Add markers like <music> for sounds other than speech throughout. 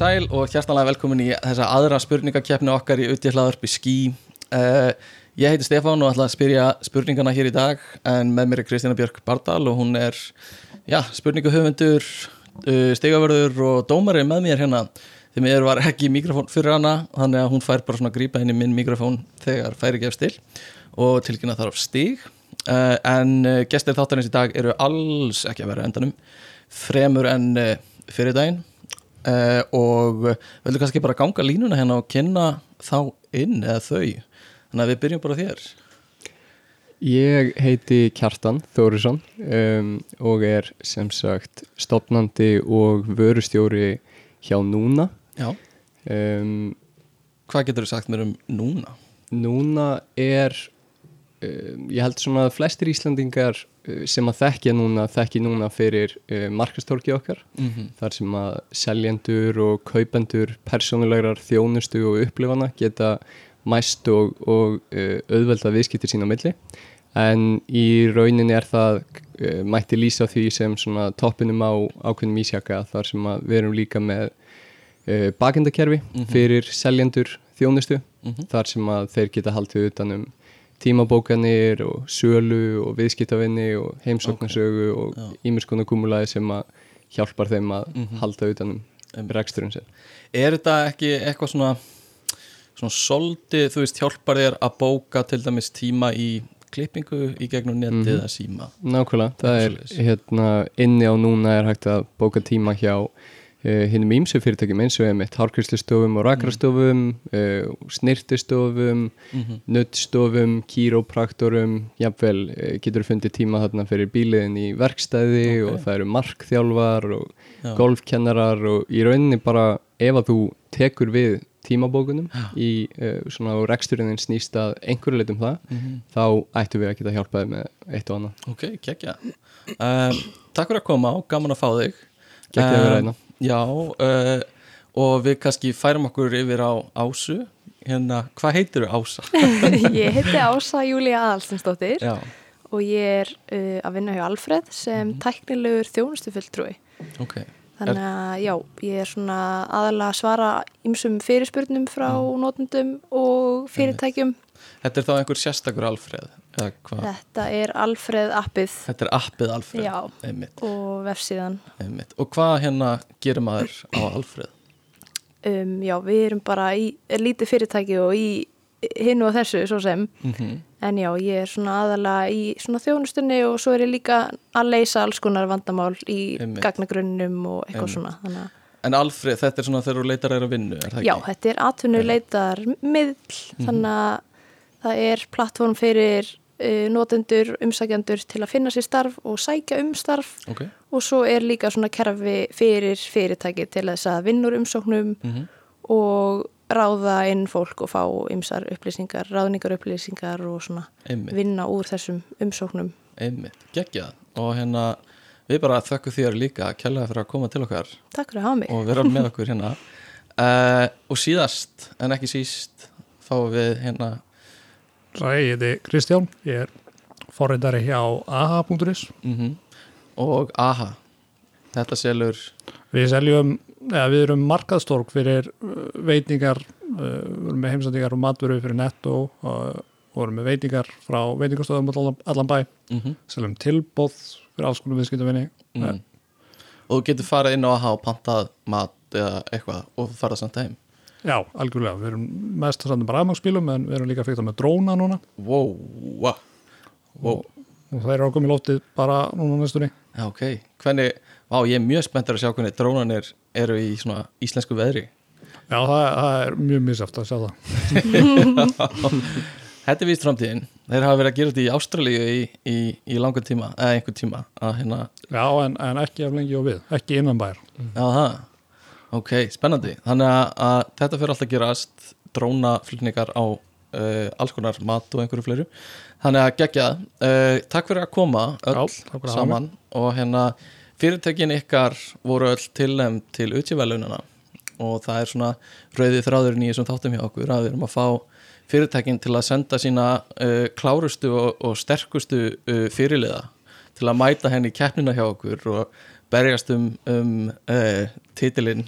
Sæl og hjertanlega velkomin í þessa aðra spurningakefni okkar í Uttihlaðarpi Skí uh, Ég heiti Stefán og ætla að spyrja spurningana hér í dag en með mér er Kristina Björk Bardal og hún er já, spurningahöfundur uh, stigavörður og dómari með mér hérna því mér var ekki mikrofón fyrir hana þannig að hún fær bara svona að grípa í minn mikrofón þegar færi gefst til og tilkynna þarf stig. Uh, en uh, gestir þáttanins í dag eru alls ekki að vera endanum fremur en uh, fyrir daginn uh, og vildu kannski bara ganga línuna hérna og kynna þá inn eða þau þannig að við byrjum bara þér Ég heiti Kjartan Þórisson um, og er sem sagt stopnandi og vörustjóri hjá Núna. Já. Um, Hvað getur þú sagt mér um núna? Núna er, ég held svona að flestir Íslandingar uh, sem að þekkja Núna, þekki Núna fyrir uh, markastórki okkar. Mm -hmm. Þar sem að seljendur og kaupendur persónulegar þjónustu og upplifana geta mæst og, og uh, auðvelda viðskiptir sín á milli en í rauninni er það mætti lýsa því sem svona toppinum á ákveðnum ísjaka þar sem að við erum líka með bakendakerfi Mhm. fyrir seljendur þjónustu Mhm. þar sem að þeir geta haldið utan um tímabókanir og sölu og viðskiptavinni og heimsóknarsögu og Já. ímirskona kúmulaði sem að hjálpar þeim að Mhm. halda utan um Einmitt. reksturinn sér. Er þetta ekki eitthvað svona svona soldið, þú veist, hjálpar þér að bóka til dæmis tíma í klippingu í gegnum netið Mhm. eða síma Nákvæmlega, það er hérna inni á núna er hægt að bóka tíma hjá hinnum ímsu fyrirtækjum eins og einmitt hárkryslustofum og rakrastofum, uh, snirtistofum, mm -hmm. nuttstofum, kýrópraktorum, jafnvel uh, getur fundið tíma þarna fyrir bíliðin í verkstæði Ok. og það eru markþjálfar og Já. golfkennarar og í rauninni bara ef að þú tekur við tímabókunum Já. í svona og reksturinn snýst að einhverju leitum það Mhm. þá ættum við að geta hjálpaði með eitt og annað. Ok, kekkja um, Takk fyrir að koma og gaman að fá þig Geggjað að vera hérna. Já, uh, og við kannski færum okkur yfir á Ásu Hérna, hvað heitir þú Ása? <laughs> ég heiti Ása Júlía Aðalstinsdóttir Já, og ég er uh, að vinna hjá Alfred sem Mhm. tæknilegur þjónustufulltrúi. ok Þannig að já, ég er svona aðalega að svara ymsum fyrirspurnum frá Mhm. notendum og fyrirtækjum. Þetta er þá einhver sérstakur hvað? Þetta er Alfred appið Þetta er appið Alfreð Já. einmitt, og vefsíðan. einmitt. Og hvað hérna gerir maður á Alfreð? Um, já, við erum bara í er lítið fyrirtæki og í hinn og þessu svo sem. Mm En já, ég er svona aðalega í svona þjónustunni og svo er ég líka að leysa alls konar vandamál í Einmitt. gagnagrunnum og eitthvað svona. Þannig að En Alfreð, þetta er svona þegar þú leitar að vinnu, er það Já, ekki? þetta er atvinnuleitar miðl, Mhm. þannig að það er plattform fyrir uh, notendur, umsækjandur til að finna sér starf og sækja um starf. Ok, og svo er líka svona kerfi fyrir fyrirtæki til þess að vinnur umsóknum mm og ráða inn fólk og fá ymsar upplýsingar, ráðningar upplýsingar og svona einmitt, vinna úr þessum umsóknum. einmitt, geggjað. Og hérna, við bara þökkum þér líka kærlega fyrir að koma til okkar. Takk fyrir að hafa mig. og vera með okkur hérna. Uh, Og síðast, en ekki síst, fáum við hérna Sæ, ég heiti Kristján, ég er forreitari hjá aha.is. mm og AHA Þetta selur, Við seljum, eða við erum markaðstorg fyrir uh, veitingar, uh, við erum með heimsendingar og matvöru fyrir netto og og erum með veitingar frá veitingastöðum allan, bæ, mm seljum tilbóð fyrir alls konar viðskiptavinni. mm. og þú getur farið inn á AHA og pantað mat eða eitthvað og farað samt heim Já, algjörlega, við erum mest að senda bara afmagsbílum en við erum líka fyrta með dróna núna Wow, wow, wow. og það er ákom í lóftið bara núna á næstunni. Já, ok, hvernig, vá, ég er mjög spenntur að sjá hvernig drónanir eru í svona íslensku veðri Já, það, það er mjög misjæft að sjá það. <laughs> Þetta er víst framtíðin, þeir hafa verið að gera þetta í Ástralíu í, í, í langan tíma, eða einhvern tíma að hérna, Já, en, en ekki af lengi og við, ekki innan bæjar. já það Ok, spennandi, þannig að, að þetta fyrir alltaf að gerast drónaflutningar á uh, alls konar mat og einhverju fleiru. Þannig að gegja, uh, takk fyrir að koma öll Já, saman og hérna fyrirtækin ykkar voru öll tilnæm til utjöfælunina og það er svona rauðið þráðurinn í þessum þáttum hjá okkur að við erum að fá fyrirtækin til að senda sína uh, klárustu og, og sterkustu uh, fyrirliða til að mæta henni í keppnina hjá okkur og berjast um, um uh, titilinn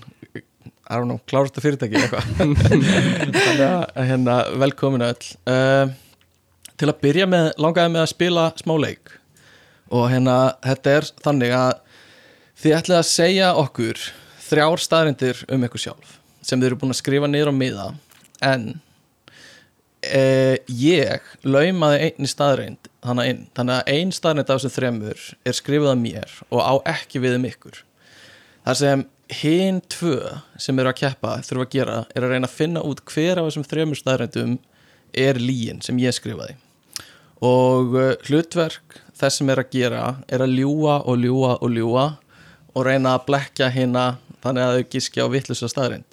I don't know, klárast <laughs> að fyrirtæki þannig að hérna, velkomin öll. Uh, til að byrja með langaði með að spila smá leik. Og hérna þetta er þannig að þið ætlið að segja okkur þrjár staðrindir um ykkur sjálf sem þið eru búin að skrifa niður á miða. En uh, ég laumaði einni staðrind þannig, að ein staðrind af þessum þremur er skrifað af mér og á ekki við um ykkur. Þar sem hinn tvö sem eru að keppa þurfa að gera er að reyna að finna út hver af þessum þremur staðrændum er líin sem ég skrifaði. Og uh, hlutverk þess sem er að gera er að ljúa og ljúa og ljúa og reyna að blekja hérna þannig að þau gíski á vittlusa staðrænd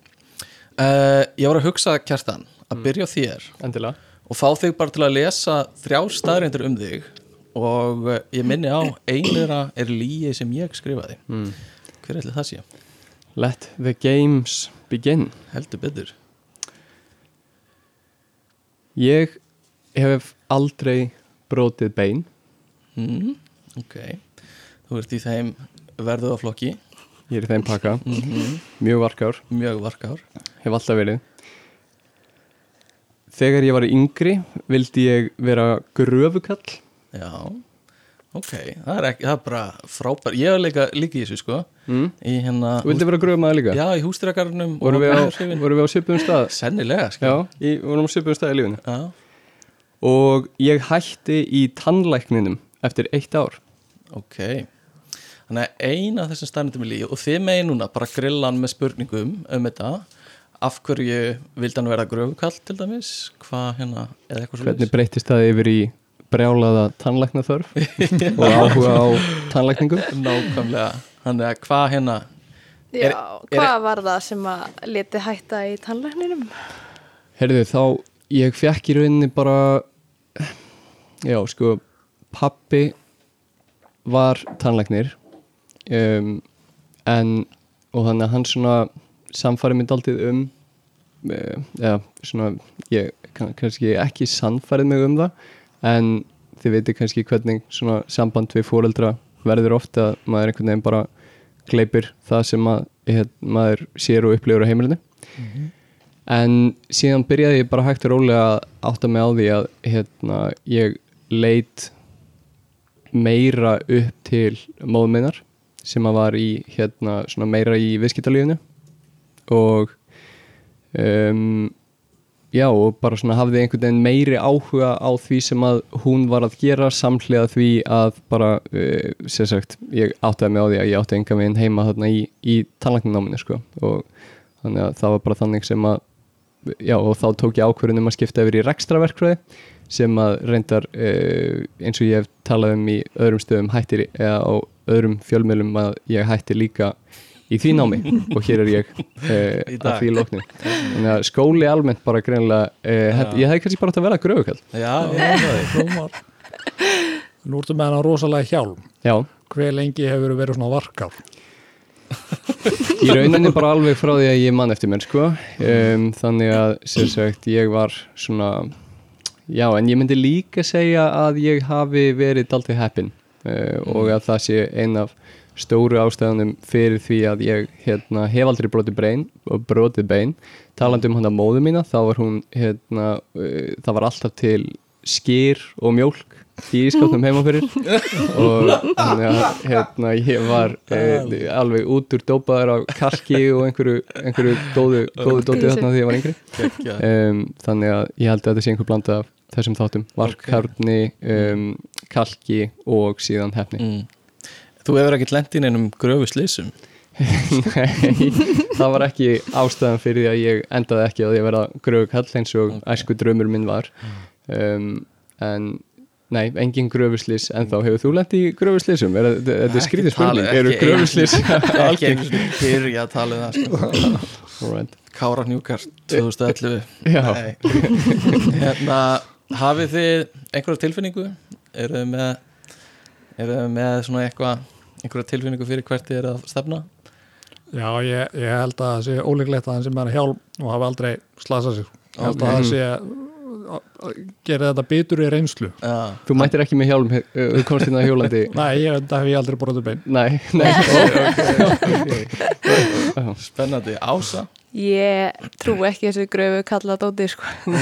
uh, ég var að hugsa kjartan að byrja á þér. Endilega og fá þig bara til að lesa þrjá staðrændir um þig. Og uh, ég minni á einlega er líi sem ég skrifaði. Mm. hver ætli það sé? Let the games begin. Heldur betur. Ég hef aldrei brotið bein. Mm, ok. Þú ert í þeim verðu á flokki. Ég er í þeim pakka, mm mjög varkár mjög varkár hef alltaf verið Þegar ég var yngri vildi ég vera gröfukall já, ok það er, ekki, það er bara frábær ég er líka, líka í þessu sko mm. í hérna Þú vildi vera gröfumæður líka? já, í hústýragarnum Vorum við, á, vorum við á svipum stað? sennilega sko Já, í, vorum á svipum stað í lífinu já. Og ég hætti í tannlækninum eftir eitt ár ok þannig að eina af þessum stærnindum er líf og þið megi núna bara grilla hann með spurningum um þetta af hverju vildi hann vera gröfukall til dæmis hvað hérna, eða eitthvað Hvernig breytist það yfir í brjálaða tannlæknaþörf <laughs> og áhuga á tannlækningum? nákvæmlega þannig að hvað hérna Já, Er- hvað var það sem að leti hætta í tannlækninum? Herðu, þá ég fekk í rauninni bara já, sko pappi var tannlæknir um, en og þannig að hann svona samfæri mynd aldrei um uh, eða svona ég kann, kannski ekki sannfærið mig um það en þið veitir kannski hvernig svona samband við fóreldra verður ofta að maður einhvern veginn bara gleipir það sem að, heit, maður sér og upplifur á heimilinu. En síðan byrjaði ég bara hægt og rólega að átta mig á því að hérna, ég leit meira upp til móðum minnar sem að var í hérna, svona meira í viðskiptalífinu og um, já og bara svona hafði einhvern veginn meiri áhuga á því sem að hún var að gera samhliða því að bara uh, sem sagt, ég áttaði mig á því að ég átti enga veginn heima þarna í, í tannlækninnáminu sko. Og þannig að það var bara þannig sem að já og þá tók ég ákvörðun um að skipta yfir í rekstraverkfræði sem að reyndar uh, eins og ég hef talað um í öðrum stöðum hættir eða á öðrum fjölmjölum að ég hætti líka í því námi. <laughs> Og hér er ég uh, Í að því lóknu <laughs> þannig að skóli almennt bara greinlega uh, ég hefði kannski bara átt að vera gröfukall. Já, ég veit það. <laughs> Nú ertu með hana rosalega hjálm. já, Hver lengi hefur verið svona varkár? í rauninni bara alveg frá því að ég mann eftir mér sko. Um, þannig að sem sagt ég var svona já en ég myndi líka segja að ég hafi verið daldið heppin uh, og að það sé ein af stóru ástæðanum fyrir því að ég hérna, hef aldrei brotið bein og brotið bein. Talandi um hann að móðu mína þá var hún hérna, uh, það var alltaf til skýr og mjólk í ískapnum heima fyrir. <laughs> Og hérna, ég var uh, alveg út úr dópaður á kalki og einhverju, einhverju góðu, góðu dótið þarna því ég var yngri. Um, þannig að ég held að þetta sé einhver blanda af þessum þáttum, varkarni um, kalki og síðan hefni. Mm. Þú hefur ekkert lent í neinum gröfu slísum Nei, <laughs> það var ekki ástæðan fyrir því að ég endaði ekki að vera gröfu kall eins og æsku draumur minn var. Um, en nei, engin gröfuslís en þá hefur þú lent í gröfuslísum er þetta þetta er skrítið spurning, eru gröfuslís <laughs> ekki algeng? sinni byrja að tala um það sko. <laughs> Kára Hnjúkart 2011 Já, Nei. hérna, hafið þið einhverja tilfinningu? Eru þið með eru þið með svona eitthvað einhverja tilfinningu fyrir hvert þið eru að stefna Já, ég, ég held að það sé ólíklegt að hann sem er hjálm og hafi aldrei slasað sig. Ég held að það sé gera þetta bitur í reynslu. Já, Þú mættir ekki með hjálm, uh, þú komst inn á hjólandi. <laughs> Nei, ég veit að hef ég aldrei brotið bein. Nei, nei. <laughs> Spennandi. Ása? Ég trú ekki þessu gröfu kalla dóti sko. <laughs>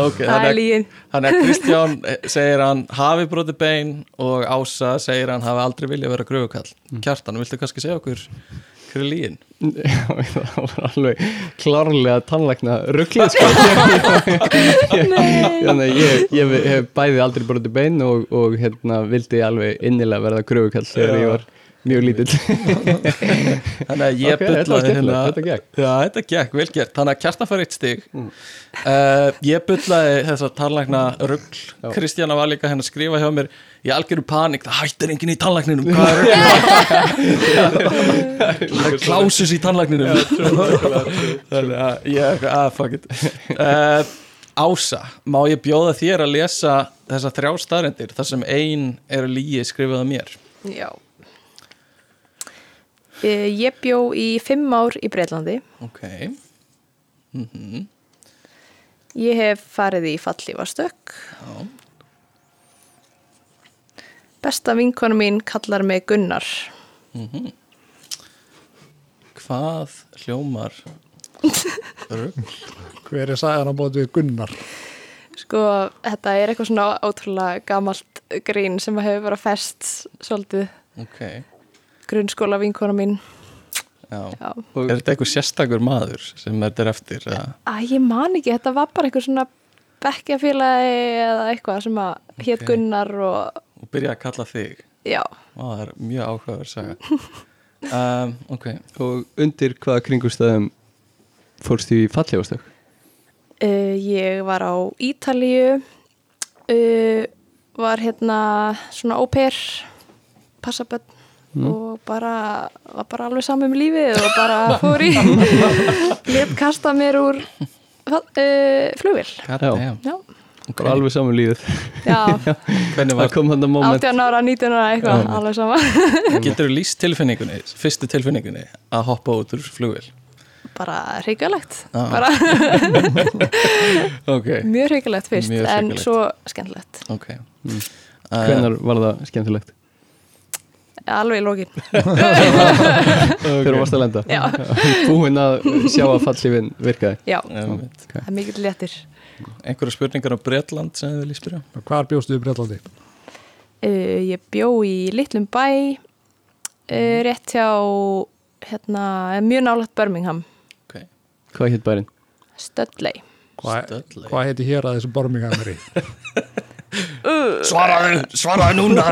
Ok, Það er lígin þannig að Kristján segir hann hafi brotið bein? Og Ása segir hann hafi aldrei viljað vera gröfukall. Kjartan, viltu kannski segja okkur hver er lígin? Já, <laughs> það var alveg klárlega tannlækna rugglið sko. <laughs> Þannig að ég, ég hef bæði aldrei brotið bein og, og hérna vildi alveg innilega verða gröfukall þegar ég var mjög lítill. Þannig að ég Ok, þetta var bullaði skemmtilegt, þetta gekk. Já, þetta gekk, vel gert. Þannig að Kjartan fær eitt stig. Uh, Ég bullaði þessa tannlækna rugl. Kristjana var líka henni að skrifa hjá mér Í algjöru panik, það hættir enginn í tannlækninum. <laughs> Hvað er rugl? Það er klásus í tannlækninum. Þannig að ég, að fuck it. Uh, Ása, má ég bjóða þér að lesa þessa þrjá staðrendir þar sem ein er lígi skrifað af mér? Já. Eh, Ég bjó í fimm ár í Breitlandi Ok, Ég hef farið í fallífastök já Besta vinkona mín kallar mig Gunnar Hvað hljómar? <laughs> Hver er sagan á bóti við Gunnar? Sko, þetta er eitthvað svona ótrúlega gamalt grín sem hefur bara fest svolítið Ok, grunnskóla vinkona mín já. Já. Er þetta eitthvað sérstakur maður sem þetta er eftir? eða? Æ, ég man ekki, þetta var bara eitthvað svona bekkjafélagi eða eitthvað sem að hétt Ok. Gunnar og Og byrja að kalla þig? já, Ó, það er mjög áhugaður saga. <laughs> Um, ok, Og undir hvaða kringustæðum fórstu í fallífastök? uh, ég var á Ítalíu uh, var hérna svona au pair passaböld og bara, var bara alveg saman um lífið og bara <laughs> fór í <laughs> let kasta mér úr uh, flugvill god Já. já, Ok, Bara alveg saman lífið <laughs> já. Hvernig Það var, kom hann að moment. 18 ára, 19 ára eitthvað, alveg sama. <laughs> Getur þú líst tilfinningunni, fyrstu tilfinningunni að hoppa út úr flugvél? bara hrigalegt Já. bara. <laughs> Ok, mjög hrigalegt fyrst Mjög en svo skemmtilegt. Ok. Uh, Hvenær var það skemmtilegt? alveg í lókin Þegar varst að lenda? já, Búinn að sjá að fallífin virkaði. Já, það er mikill léttir einhverja spurningar á Bretland sem þið viljið spyrja? Hvar bjóstu í Breitlandi? uh, ég bjó í litlum bæ uh, rétt hjá hérna, mjög nálægt Birmingham. Ok, Hvað hétt bærin? Stöldley Hvað hva heiti hér að þessu bormingamri? <laughs> Svaraðu, svaraðu núna.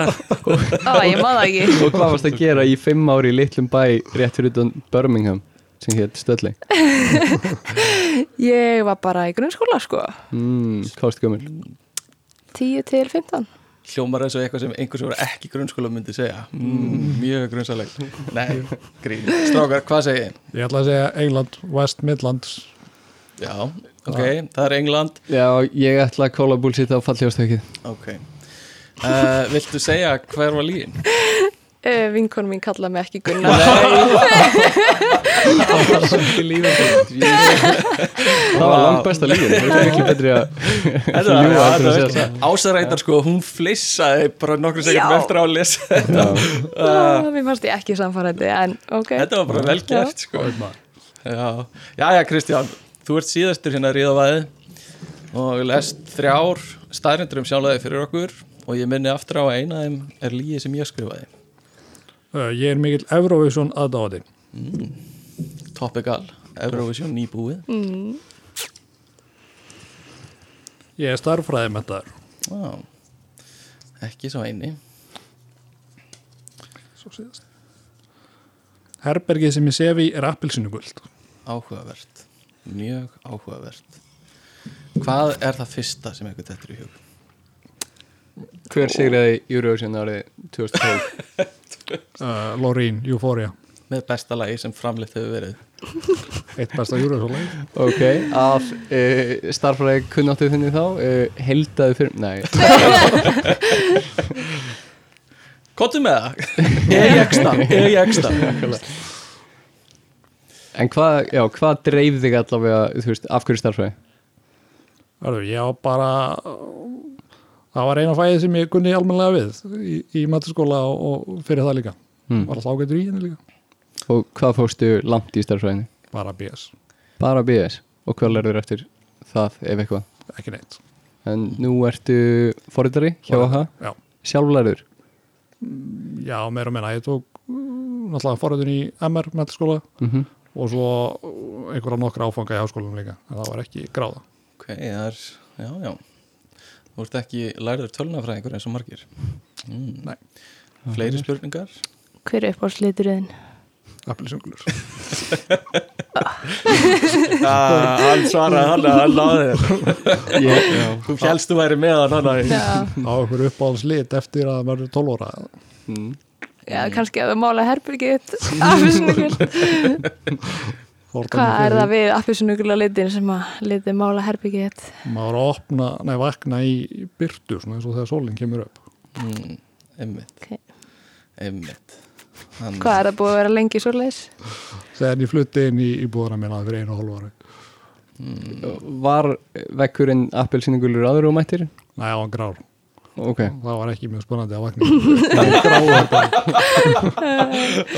Á, ég maður ekki. Og hvað varst að gera í fimm ári í litlum bæ rétt fyrir utan Birmingham sem hétt Stöðley? <laughs> Ég var bara í grunnskóla sko. Mm, varst gömul? 10 til 15 Hljómar eins og eitthvað sem einhver sem voru ekki grunnskóla myndi segja. Mm, Mjög grunnsalegt Nei, grín. Strákar, hvað segið þið? Ég ætla að segja England, West Midlands. Já, ok, það er England. Já, ég ætla að kóla búlsitt á fallífastökið Ok. Uh, Viltu segja hver var líin? <laughs> uh, Vinkonum mín kallaði mig ekki Gunnar. <laughs> Það var langt besta lífin Það er miklu betri að Þetta ljúga var, heldur en að var það. Ásarættar sko, hún flissaði bara nokkru Já. eftir á að lesa þetta. Uh, Mér fannst ég ekki ok. Þetta var bara vel gert sko. Já, já, já Kristján Þú ert síðastur hérna að ríða væði og lest þrjár staðrindur um sjálfæði fyrir okkur og ég minni aftur á að eina af þeim er líið sem ég skrifaði Ég er mikill Eurovision aðdáði Topical, Eurovision nýbúið. Mm. Ég er starffræði með það Vá, ekki svo eini. Svo síðast. Herbergið sem ég sefi er appilsinuguld Áhugavert, mjög áhugavert. Hvað er það fyrsta sem eitthvað þetta er í hug? Hver sigraði Eurovision árið 2012? <laughs> <laughs> uh, Lorín, Euphoria. Með besta lagi sem framleitt hefur verið. Eitt besta lag Ok, af uh, starfræði kunnáttu þinni þá uh, heldaði fyrir, nei. <laughs> Kottu með það, <laughs> ég eksta, ég eksta En hvað, já, hvað dreif þig allavega, þú veist, af hverju starfræði? Ég var bara það var eina fæðið sem ég kunni almennilega við í, í mataskóla og, og fyrir það líka. Hmm. var alltaf ágættur í henni líka. Og hvað fórstu langt í starfræðinu? bara BS, Bara BS og hvað lærður eftir það ef eitthvað? ekki neitt. En nú ertu forritari hjá AHA, já, sjálflærður já meira og meina, ég tók uh, náttúrulega forröðun í MR mataskóla mm og svo einhverja nokkra áfanga í háskólanum líka en það var ekki gráða. Ok, það er, já, já Þú ert ekki lærður tölnafræðingur eins og margir mm. Nei. Fleiri spurningar? Hver er uppáhaldsliturinn? Appelsungulur <laughs> ah, Hann svaraði hann að hann já. Þú félst þú væri með hann á einhver uppáhaldslit eftir að maður er 12 óra Mm. já kannski að við mála herbergið affisunugul <laughs> <laughs> Hvað er það við affisunugula litin sem að litið mála herbergið maður að opna, nei vakna í byrtu svona eins og þegar sólinn kemur upp. Mm, Einmitt. Ok. Einmitt. Hann, Hvað er það búið að vera lengi svo leis? þegar ég flutti inn í, í búðana minna fyrir einu ári. Mm, Var vekkurinn appelsínugulur aður og mættir? Nei, á hann grár, Ok, það var ekki mjög spennandi að vakna. <laughs>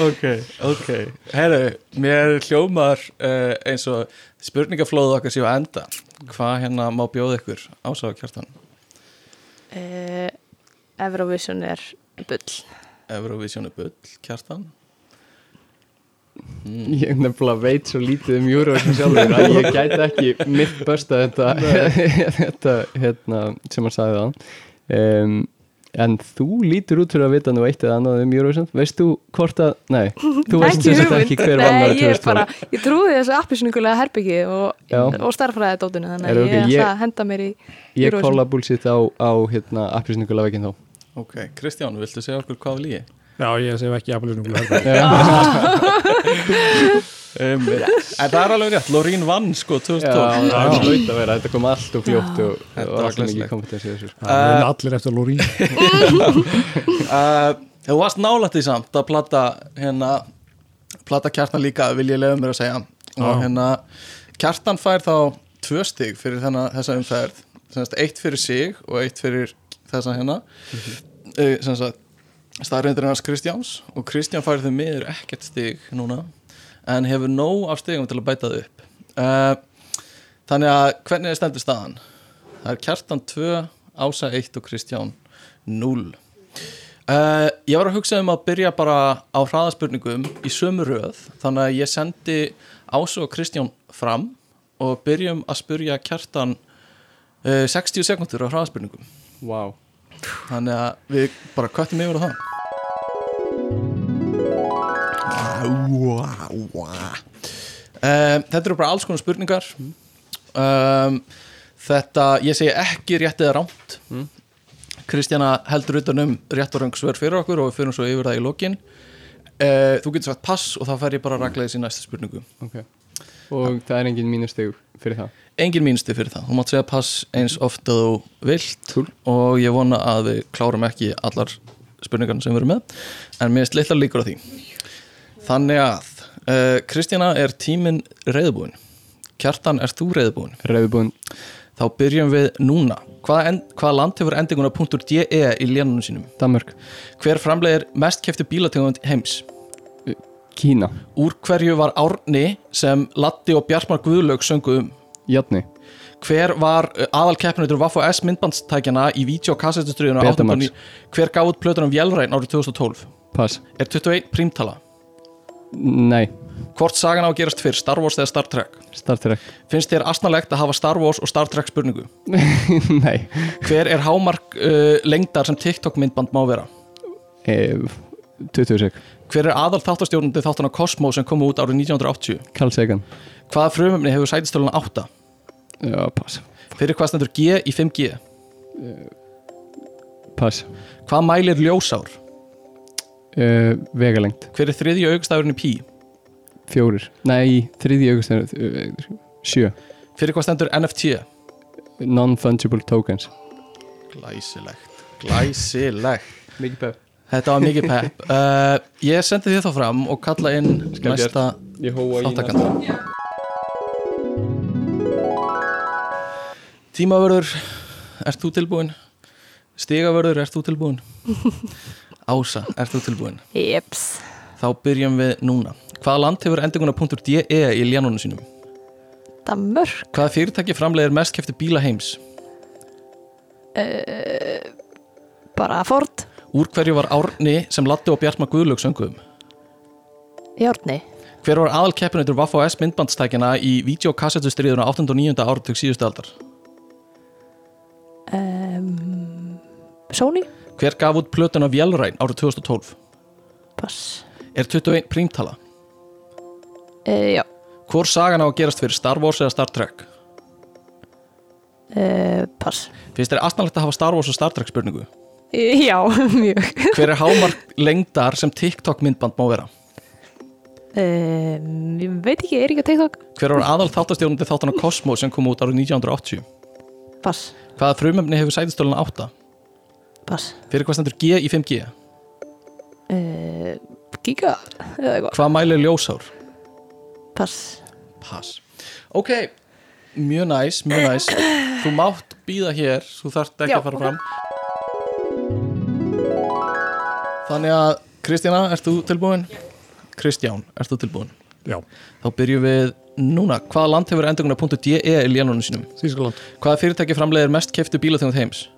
Ok, ok. Herru, mér hljómar uh, eins og spurningaflóðu okkar séu að enda. Hvað hérna má bjóða ykkur ásáða kjartan? Uh, Eurovision er bull. Eurovision er bull, kjartan? Mm. ég nefnilega veit svo lítið um Eurovision sjálfur að ég gæti ekki mitt börsta þetta, <laughs> þetta hérna, sem hann sagði það um, en þú lítur út fyrir að vita nú eitt eða annað um Eurovision. Veist þú hvort að, nei þú veist sem sagt ekki hver vann árið ég, bara, 2012 ég trúi þessu appisunnugulega herbyggi og, og starffræði dótinu þannig að ok, ég ég- henda mér í ég Eurovision. kolla búlsitt á, á hérna, appisningulega veginn þá. Ok, Kristján, viltu segja okkur hvað lígi? Já, ég sef ekki appelsungulur <laughs> <laughs> Um, en það er alveg rétt, Lorín vann sko Já, 2012 það er hlaut að vera, þetta kom allt og fljótt og og var allt mikið kompetens í þessu. Það er allir eftir Lórín uh, <laughs> Þú varst nálætt í samt að plata hérna plata kjartan líka vil ég lefa mér að segja. Og hérna kjartan fær þá tvö stig fyrir þennan, þessa umferð. Semst eitt fyrir sig og eitt fyrir þessa hérna. Mm -hmm. uh, staðreindur hans Kristjáns. Og Kristján fær þau miður ekkert stig núna en hefur nóg af stigum til að bæta það upp uh, þannig að hvernig er stendur staðan? Það er kjartan 2 Ása 1 og Kristján 0 Uh, ég var að hugsa um að byrja bara á hraðaspurningum í sömu röð þannig að ég sendi Ásu og Kristján fram og byrjum að spurja kjartan uh, 60 sekundur á hraðaspurningum wow. þannig að við bara köttum yfir á það Þetta eru bara alls konar spurningar. Um, Þetta, ég segi ekki rétt eða rámt Mm. Kristjana heldur utan um rétt og röng svör fyrir okkur og við fyrir svo yfir það í lokin. Uh, Þú getur sagt pass og þá fer ég bara að raglega í næsta spurningu. Okay. og það er engin mínusteg fyrir það? Engin mínsti fyrir það, þú mátt segja pass eins ofta þú vilt Cool. og ég vona að við klárum ekki allar spurningarna sem við erum með. En mér er litla líkur á því Þannig að uh, Kristjana er tíminn reyðbúin Kjartan, er þú reyðbúin? Rauðbúin Þá byrjum við núna Hvaða, en, hvaða land hefur endinguna .de í lénunum sínum? Danmörk Hver framlegir mest kefti bílategund heims? Kína Úr hverju var Árni sem Latti og Bjartmar Guðlaug söngu um? Játni Hver var aðal keppinautur Vaff og S myndbandstækjana í vídeo- og kassettustriðinu Betamax. Hver gaf út plötunum Vélræn árið 2012? Pass Er 21 prímtala? Nei Hvort sagan á að gerast fyrr, Star Wars eða Star Trek? Star Trek Finnst þér astnalegt að hafa Star Wars og Star Trek spurningu? <laughs> Nei Hver er hámark uh, lengdar sem TikTok myndband má vera? e, 20 sek Hver er aðal þáttastjórnandi þáttana Cosmo sem kom út árið 1980? Carl Sagan Hvaða frumöfni hefur sætistöluna 8? Já, pass Fyrir hvað stendur G í 5G? Pass Hvað mælir ljósár? E, Vegalengt. Hver er þriðji augstafurinn í Pi? Fjórir. Nei, þriði august Sjö. Fyrir hvað stendur NFT? Non-fungible tokens. Glæsilegt Glæsilegt. Mikið pep Þetta var mikið pepp. Uh, <laughs> Ég sendi þið þá fram og kalla inn Skal næsta þáttakanda. Tímavörður, ert þú tilbúin? Stigavörður, ert þú tilbúin? <laughs> Ása, ert þú tilbúin? Jeps. Þá byrjum við núna Hvaða land hefur endinguna .de í ljanunum sínum? Danmörk. Hvaða fyrirtæki framleiðir mest kefti bíla heims? Bara Ford. Úr hverju var Árni sem Latti og Bjartma Guðlaug sönguðum? Járni. Hver var aðal keppinautur Vaffa S myndbandstækjana í videokassettustriðuna 8. og 9. áratug síðustu aldar? Um, Sony. Hver gaf út plötuna Vélræn árið 2012? Pass. Er 21 prímtala? Uh, já. Hvor sagan á að gerast fyrir Star Wars eða Star Trek? Uh, pass. Finnst þér aðstæðanlegt að hafa Star Wars og Star Trek spurningu? Eh, Já, <laughs> mjög. Hver er hámark lengdar sem TikTok myndband má vera? Ég veit ekki, er ekki að TikTok? Hver var aðal þáttastjórnandi þáttana Cosmo sem kom út árið 1980? Pass. Hvaða frumöfni hefur sætistöluna 8? Pass. Fyrir hvað stendur G í 5G? Uh, giga. Eða eitthvað. Hvað mælir ljósár? Pass. Pass Ok, mjög næs, mjög næs Þú mátt býða hér, þú þarft ekki Já, að fara ok. fram Þannig að Kristjana, ert þú tilbúin? Kristján, ert þú tilbúin? Já, Þá byrjum við núna Hvaða land hefur endunguna.de í ljanunum sínum? Þýskaland, Hvaða fyrirtæki framleiðir mest keftu bílaþjóðum heims?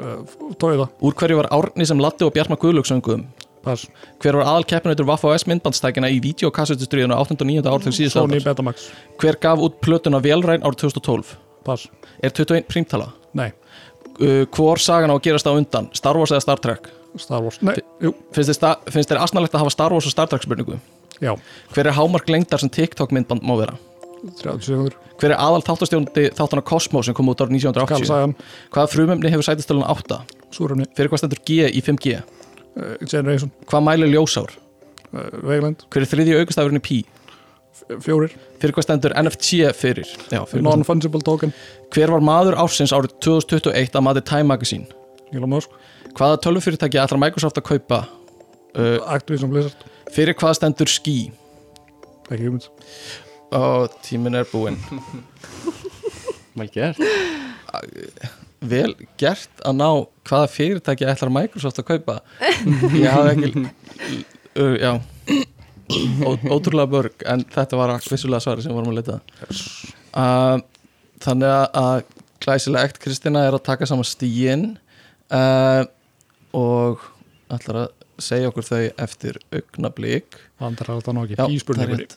Uh, Toyota, Úr hverju var Árni sem Latti og Bjartma Guðlöksönguðum? pass, Hver var aðal keppinautur Vaffa S myndbandstækina í videokassetustriðinu 8. og 9. árþjóð síðust Sony aldar? Betamax, Hver gaf út plötuna Vélræn árið 2012? pass, Er 21 prímtala? nei, uh, hvor sagan á að gerast á undan Star Wars eða Star Trek Star Wars, nei, jú, finnst þér, sta- finnst þér asnalegt að hafa Star Wars og Star Trek spurningu já, hver er hámark lengdar sem TikTok myndband má vera 30 sekundur, hver er aðal þáttastjóndi þáttana Cosmo sem kom út árið 1980 Karlsagan, hvaða frumefni hefur sætistölun 8 Súröfni, fyrir hvað stendur G í 5G uh, Generation, hvað mælir ljósár? Uh, Vegland, hver er þriðji aukastafurinn í Pi? Fjórir, fyrir hvað stendur NFC fyrir, Já, fyrir Non-Fungible Token, hver var maður ársins árið 2021 að mati Time Magazine? Elon Musk, hvaða tölvufyrirtæki ætlar Microsoft að kaupa? Uh, Activision Blizzard, fyrir hvað stendur Ski? Ekki hugmynd, og tíminn er búinn. <laughs> Vel gert. Vel gert að ná hvaða fyrirtæki ætlar Microsoft að kaupa? Ég hafði ekki uh, já. Ó, ótrúlega börg en þetta var vissulega svari sem vorum að leita uh, þannig að- glæsilegt Kristina er að taka saman stíin uh, og ætlar að segja okkur þau eftir augnablík Andra er þetta ná ekki, Já, það íspurningur rétt.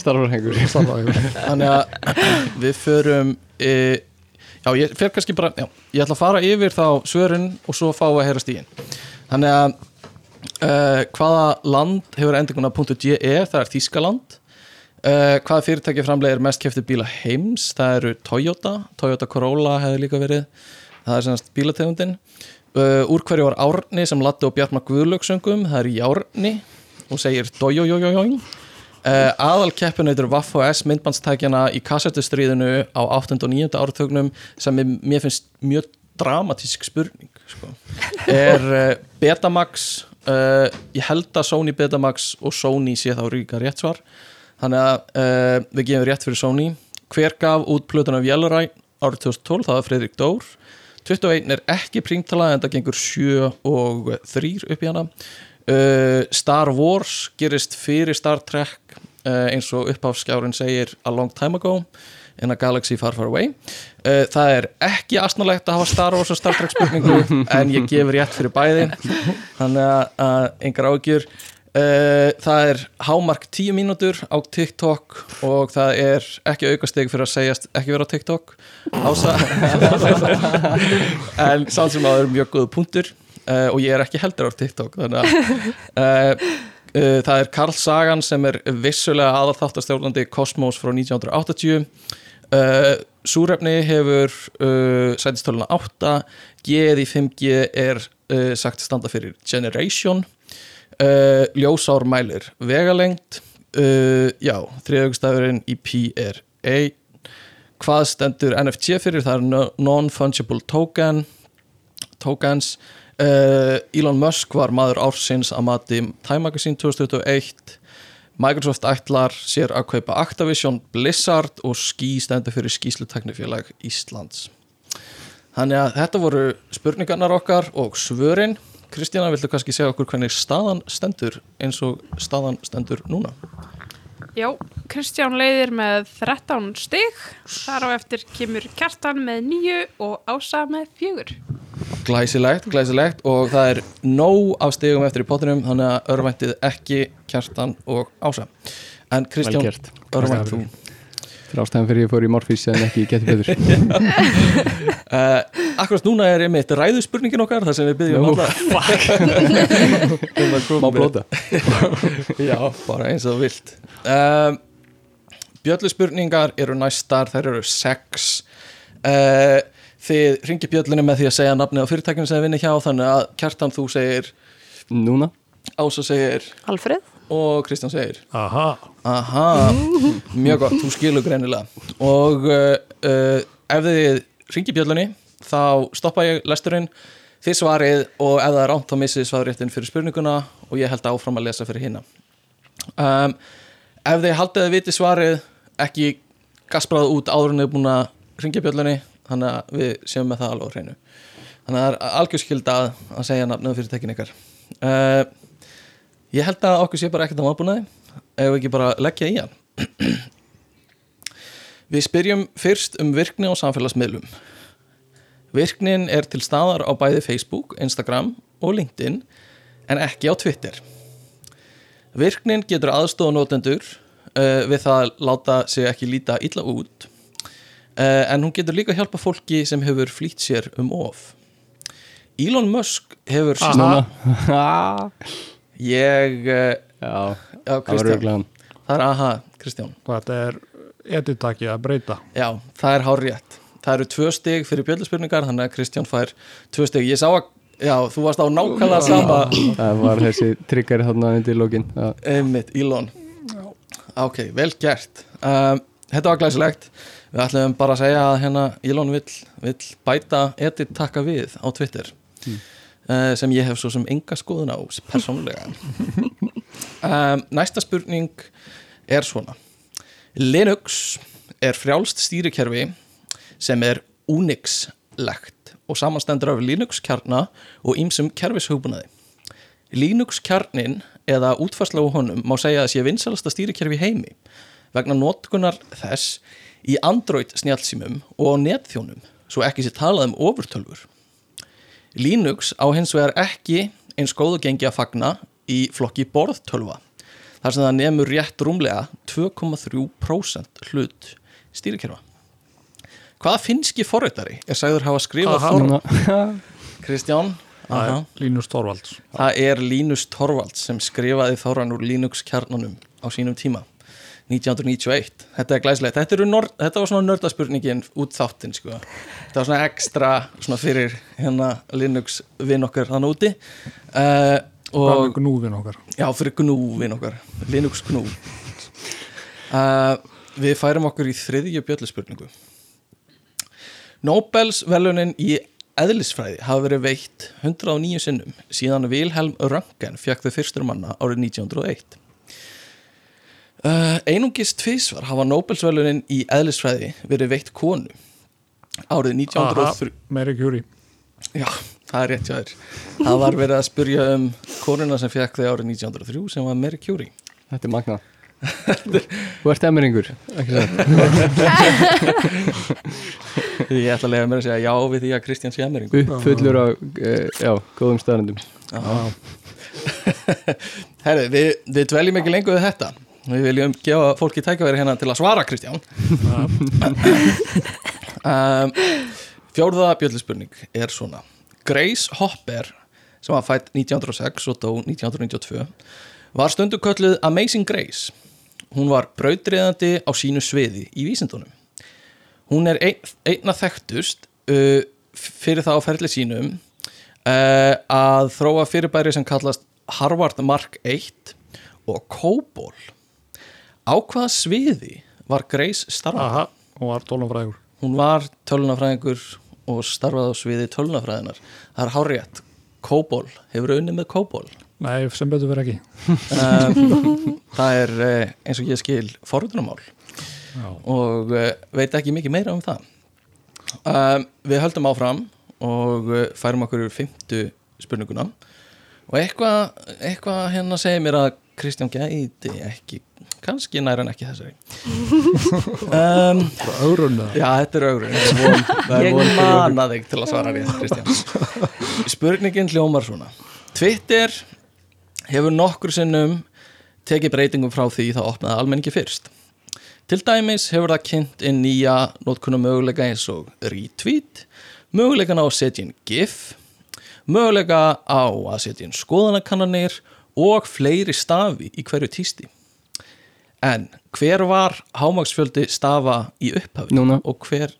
Starfarhengur <laughs> þannig að við förum e, já, ég fer kannski bara já, ég ætla að fara yfir þá svörin og svo fá að heyra stíðin þannig að e, hvaða land hefur endinguna .ge það er Þískaland e, hvaða fyrirtæki framlegir mest kefti bíla heims? Það eru Toyota, Toyota Corolla hefur líka verið, það er semast bílategundin. E, úr hverju var Árni sem Latti og Bjartma Guðlöksöngum það er Járni og segir dojojojojoing Uh, aðal keppinautur Vaffa S myndbandstækjana í kassettustríðinu á 8. og 9. áratögnum sem er, mér finnst mjög dramatísk spurning sko. er uh, Betamax uh, ég held að Sony Betamax og Sony sé þá ríka rétt svar þannig að við gefum rétt fyrir Sony hver gaf út plötuna Vjöluræ árið 2012, það var Fredrik Dór 21 er ekki prímtala en það gengur 7 og 3 upp í hana uh, Star Wars gerist fyrir Star Trek uh, eins og uppháfskjárin segir a long time ago in a galaxy far far away. Uh, það er ekki astnalegt að hafa Star Wars og Star Trek spurningu <laughs> en ég gefur rétt fyrir bæði þannig að, engar ágjur það er hámark 10 mínútur á TikTok og það er ekki aukasteg fyrir að segjast ekki vera á TikTok. Ása <laughs> <laughs> en samt sem að það er mjög góð punktur uh, og ég er ekki heldur á TikTok þannig að uh, uh, það er Karl Sagan sem er vissulega aðalþáttastjórnandi Cosmos frá 1980 uh, Súrefni hefur sætistöluna 8 G í 5G er sagt standa fyrir Generation. Uh, Ljósár mælir vegalengt já, þriðaugstafurinn í P er A. Hvað stendur NFT fyrir? Það er no- non-fungible token tokens Elon Musk var maður ársins að mati Time Magazine 2021 Microsoft ætlar sér að kaupa Activision, Blizzard og Ski stendur fyrir Skísluteknifélag Íslands Þannig að þetta voru spurningarnar okkar og svörin Kristjana, viltu kannski segja okkur hvernig staðan stendur eins og staðan stendur núna? Já, Kristján leiðir með 13 stig, þar á eftir kemur Kjartan með 9 og Ása með 4. Glæsilegt, glæsilegt. Og það er nóg af stigum eftir í pottinum þannig að örvæntið ekki Kjartan og Ása. En Kristján, örvænt þú? Það er ástæðan fyrir ég fór í Morfís en ekki getur betur <laughs> uh, Akkurat núna er einmitt ræðu spurningin okkar þar sem við byggjum Nú, alla. <laughs> Má blóta <laughs> Já, bara eins og vilt. Um, Bjöllu spurningar eru næstar, þær eru sex. Uh, Þið ringir bjöllunni með því að segja nafni á fyrirtækjum sem þið vinni hjá þannig að Kjartan þú segir, Núna. Ása segir Alfred og Kristján segir Aha, Aha, <laughs> mjög gott, þú skilur greinilega. Og uh, uh, ef þið ringir bjöllunni þá stoppa ég lesturinn þið svarið og ef það er ánt þá missið svarréttin fyrir spurninguna og ég held áfram að lesa fyrir hinna um, ef þið haldið að viti svarið ekki gasprað út áður en þið er búin að ringja bjöllunni þannig að við séum með það alveg hreinu. Þannig að það er algjörskilda að, að segja nafnum fyrir tekin ykkar. Uh, ég held að okkur sé bara ekkert á maðbúnaði ef við ekki bara leggja í hann? <clears throat> Við spyrjum fyrst um virkni á samfélagsmiðlum. Virknin er til staðar á bæði Facebook, Instagram og LinkedIn en ekki á Twitter. Virknin getur aðstofa notendur uh, við það að láta sig ekki líta illa út en hún getur líka hjálpa fólki sem hefur flýtt sér um of. Elon Musk hefur. Núna. <laughs> Ég, uh, Já, já Kristján, það er aha, Kristján. þetta er editaki að breyta? Já, það er hár rétt Það eru tvö stig fyrir bjöldspurningar þannig að Kristján fær tvö stig. Ég sá að, já, þú varst á nákvæmlega sama Það var þessi tryggari þarna undir lókin Já, Einmitt, Elon. Ok, vel gert. Um, Þetta var glæsilegt Við ætlum bara að segja að hérna Elon vill, vill bæta edit taka við á Twitter uh, sem ég hef svo sem enga skoðun á persónulega. Um, <laughs> Næsta spurning er svona. Linux er frjálst stýrikerfi sem er Unix-legt og samanstendur af Linux-kjarna og ýmsum kerfishugbúnaði. Linux-kjarnin eða útfarsla á honum má segja að sé vinsalasta stýrikerfi heimi vegna notkunar þess í Android snjálfsímum og á netþjónum svo ekki sé talað um ofurtölfur. Linux á hins vegar ekki eins góðu gengi að fagna í flokki borðtölva þar sem það nefnur rétt rúmlega 2,3% hlut stýrikerfa. Hvaða finski forritari er sagður hafa skrifað Aha. Þor... Núna Kristján? það Aha. er Linus Torvalds Það er Linus Torvalds sem skrifaði þorran úr Linux kjarnanum á sínum tíma 1991, þetta er glæslegt þetta, nörd, þetta var svona nördaspurningin út þáttinn sko. þetta var svona ekstra svona fyrir hérna Linux vinn okkar þann úti. Uh, og gnúfin okkar? Já, fyrir gnú vinn okkar. Linux gnú uh, við færum okkur í þriðju bjölluspurningu Nobels velunin í eðlisfræði hafa verið veitt 109 sinnum síðan Wilhelm Röntgen fjakk þau fyrstur manna árið 1901 Uh, einungis tvísvar hafa Nobelsvelunin í eðlisfræði verið veitt konu. Árið 1903 Mary Curie. Já, það er rétt hjá þér. Það var verið að spurja um konuna sem fekk þau árið 1903 sem var Mary Curie. Þetta er magna <laughs> Þú ert emmeringur. <laughs> Ég ætla að lega mér að segja já við því að Kristján sé emering Uppfullur á, uh, já, góðum staðrendum <laughs> Herri, við, við dveljum ekki lengur við þetta Við viljum gefa fólki tækaveri hérna til að svara Kristján. Um, Fjórða bjölluspurning er svona. Grace Hopper sem var fætt 1906 og dó 1992 var stundu kölluð Amazing Grace. Hún var brautriðandi á sínu sviði í vísindunum. Hún er ein, einna þekktust uh, fyrir það á ferli sínum uh, að þróa fyrirbæri sem kallast Harvard Mark 1 og COBOL á hvaða sviði var Grace starfað? Hún var tólumfræður Hún var tölunafræðingur og starfaði á sviði tölunafræðinar það er hárétt COBOL, hefur unnið með COBOL Nei, sem betur verið ekki. Það er uh, eins og ég skil forröðunumál Já, og uh, veit ekki mikið meira um það. Við höldum áfram og uh, færum okkur úr fymtu spurninguna. Og eitthvað eitthva hérna segir mér að Kristján gæti ekki kannski næra en ekki þessari. <laughs> Um, Ögrunna Já, þetta er augrun Ég mana þig til að svara rétt, Kristján. <laughs> Spurningin hljómar svona. Twitter hefur nokkur sinnum tekið breytingum frá því það opnaði almenningi fyrst. Til dæmis hefur það kynnt inn nýja nótkunum möguleika eins og retweet möguleikan á að setja inn gif möguleika á að setja inn skoðanakannanir og fleiri stafi í hverju tísti En hver var hámaksfjöldi stafa í upphafi? Núna. Og hver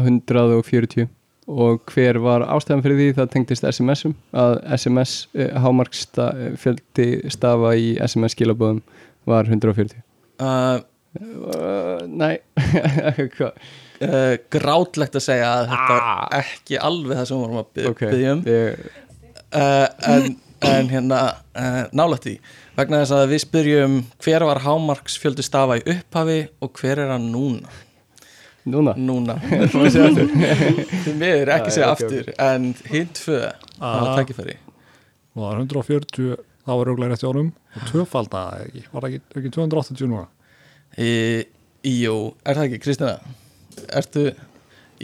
140 og hver var ástæðan fyrir því? Það tengdist SMS-um að SMS eh, hámarksta fjöldi stafa í SMS skilabóðum var 140 uh, uh, Nei. <laughs> Uh, grátlegt að segja að þetta er ekki alveg það sem við vorum að byggja um. Ég, uh, en, en hérna uh, nálægt því vegna þess að við spyrjum hver var hámarksfjöldi stafa í upphafi og hver er hann núna Núna núna <laughs> Má ég segja aftur? því miður ekki segja aftur en hinn tvö Ah. hafa tækifæri og það er 140 þá var auðvitað rétt í orðum og tvöfaldaði ekki, var það ekki, ekki 280 núna í, Jú, er það ekki Kristina? Ertu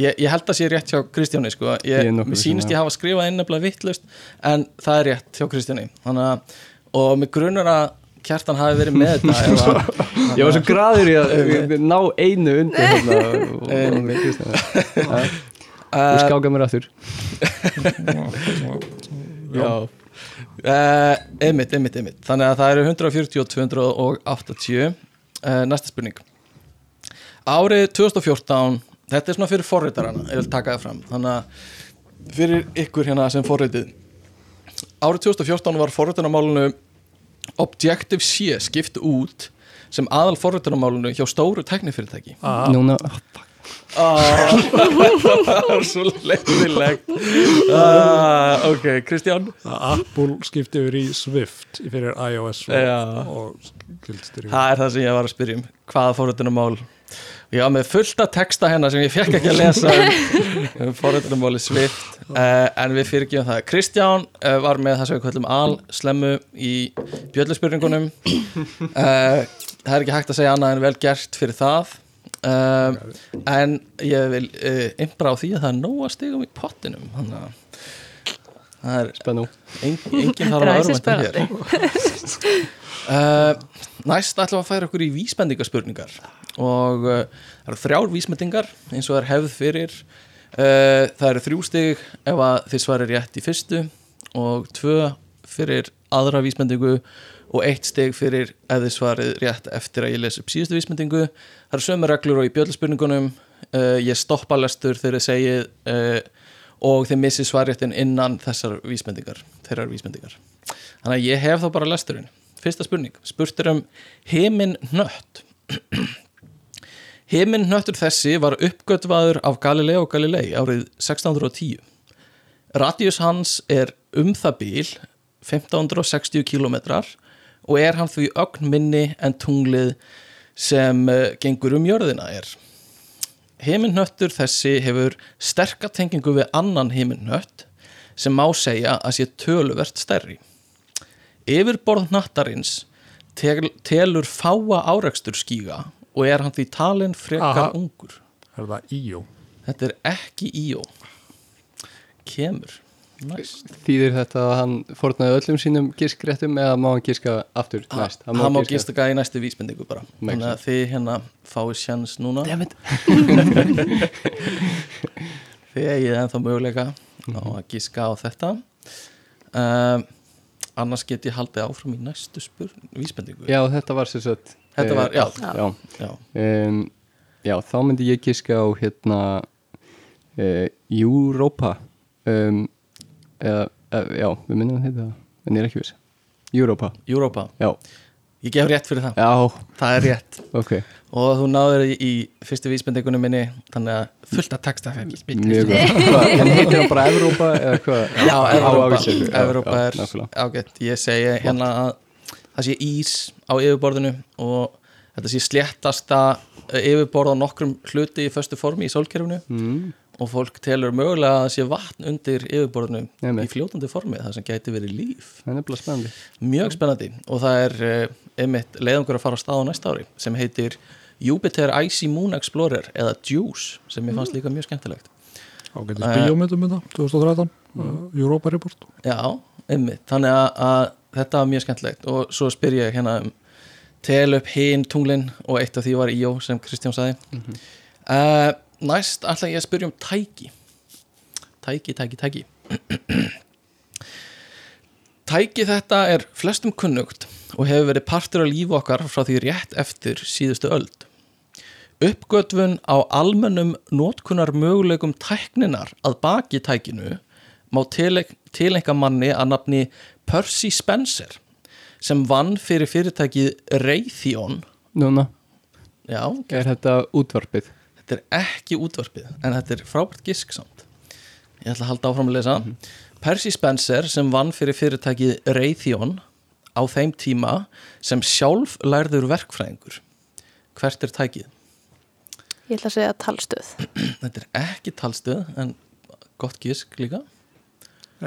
Ég, ég held að sé rétt hjá Kristjáni sko. Ég ég, er viss um það. ég hafa skrifað innefnilega vittlust en það er rétt hjá Kristjáni Þannig að, og með grunur að kjartan hafi verið með þetta að, <laughs> Ég var svo graður í að ná einu undir hérna og- <laughs> skáka mér aftur. <laughs> Já. Uh, Einmitt, einmitt, einmitt. Þannig að það eru 140 og 280 uh, Næsta spurning. Árið 2014 Þetta er svona fyrir forritarana Ég vil taka það fram. Þannig að fyrir ykkur hérna sem forritið Árið 2014 var forritunarmálunu Objective-C skipt út sem aðal forritunarmálunu hjá stóru teknifyrirtæki ah, Núna, Ah, <laughs> það var svo leiðilegt ah, Ok, Kristján? Apple skipti yfir í Swift fyrir iOS Já. gildstyrir Það er það sem ég var að spyrja um. Hvaða forritunarmál? Ég var með fullta texta hérna sem ég fekk ekki að lesa um, um forritunarmáli Swift uh, en við fyrirgjöfum það. Kristján uh, var með það sem við kallum al slemmu í bjölluspurningunum uh, Það er ekki hægt að segja annað en vel gert fyrir það. Uh, en ég vil uh, impra á því að það er nóga stigum í pottinum þannig að það er spennu engin, engin þarf að Ræsi örvænta hér. uh, <laughs> Næst ætlum við að færa okkur í vísbendingaspurningar. Og uh, það eru þrjár vísbendingar eins og það er hefð fyrir það eru þrjú stig ef að þið svarir rétt í fyrstu og tvö fyrir aðra vísbendingu og eitt stig fyrir ef þið svarið rétt eftir að ég les upp síðustu vísbendingu. Það eru sömu reglur og í bjöldspurningunum uh, ég stoppa lestur þegar þið segið uh, og þið missið svarréttin innan þessar vísbendingar þeirrar vísbendingar. Þannig að ég hef þá bara lesturinn. Fyrsta spurning, spurtur um heiminn nött heiminn nöttur þessi var uppgötvaður af Galileo Galilei árið 1610 radius hans er um það bíl 1560 kilometrar og er hann því ögn minni en tunglið sem uh, gengur um jörðina er Heiminnöttur þessi hefur sterka tengingu við annan heiminnött sem má segja að sé töluvert stærri. Yfirborð nattarins tel, telur fáa árekstur skíga og er hann því talin frekar Aha. ungur. er það IO Þetta er ekki íó. Kemur. Næst. Þýðir þetta að hann fórnaði öllum sínum giskréttum eða má hann giska aftur næst? Hann má gistaka í næstu vísbendingu bara. Þannig að þið hérna fáið sjans núna. Dammit <laughs> Þið eigið ennþá möguleika á að gíska á þetta um, Annars get ég haldið áfram í næstu spur vísbendingu Já, þetta var sér sett Þetta var- já. já. Já. Um, já, þá myndi ég giska á hérna uh, Europa. Um, eða, eða, já, við myndum að heita það en ég er ekki viss. Europa, Europa? Já, ég gef rétt fyrir það, Já, það er rétt. Ok, og þú náður í, fyrstu vísbendingunum minni þannig að fullt að texta mjög góð Hvað, En heitir hann bara Evrópa eða hvað? Já, Á Evrópa, Ávísir, já, Evrópa já, er nákvæmlega. ágætt. Ég segi hérna að það sé ís á yfirborðinu og þetta sé sléttasta yfirborð á nokkrum hluti í föstu formi í sólkerfinu. Mm, og fólk telur mögulega að það sé vatn undir yfirborðinu Einmitt. í fljótandi formi það sem gæti verið líf. Spennandi. Mjög spennandi. Og það er uh, einmitt leiðangur að fara á stað á næsta ári sem heitir Jupiter Icy Moon Explorer eða JUICE sem ég fannst líka mjög skemmtilegt. Ágætis Eh, bíómyndum þetta 2013, uh, Europa Report. Já, einmitt, þannig að, að þetta var mjög skemmtilegt. Og svo spyr ég hérna um tel upp hinn tunglin og eitt af því var Íó sem Kristján sagði. Uh, Næst ætla ég að spyrja um tæki. Tæki, tæki, tæki. <clears throat> Tæki þetta er flestum kunnugt og hefur verið partur af lífi okkar frá því rétt eftir síðustu öld. Uppgötvun á almennum notkunar möguleikum tækninar að baki tækinu má tilenga manni að nafni Percy Spencer sem vann fyrir fyrirtækið Raytheon. Núna, Já, er þetta útvarpið? þetta er ekki útvarpið en þetta er frábært gisk samt. Ég ætla að halda áfram að lesa. Percy Spencer sem vann fyrir fyrirtækið Raytheon á þeim tíma sem sjálf lærður verkfræðingur. Hvert er tækið? Ég ætla að segja talstöð. <clears throat> Þetta er ekki talstöð en gott gisk líka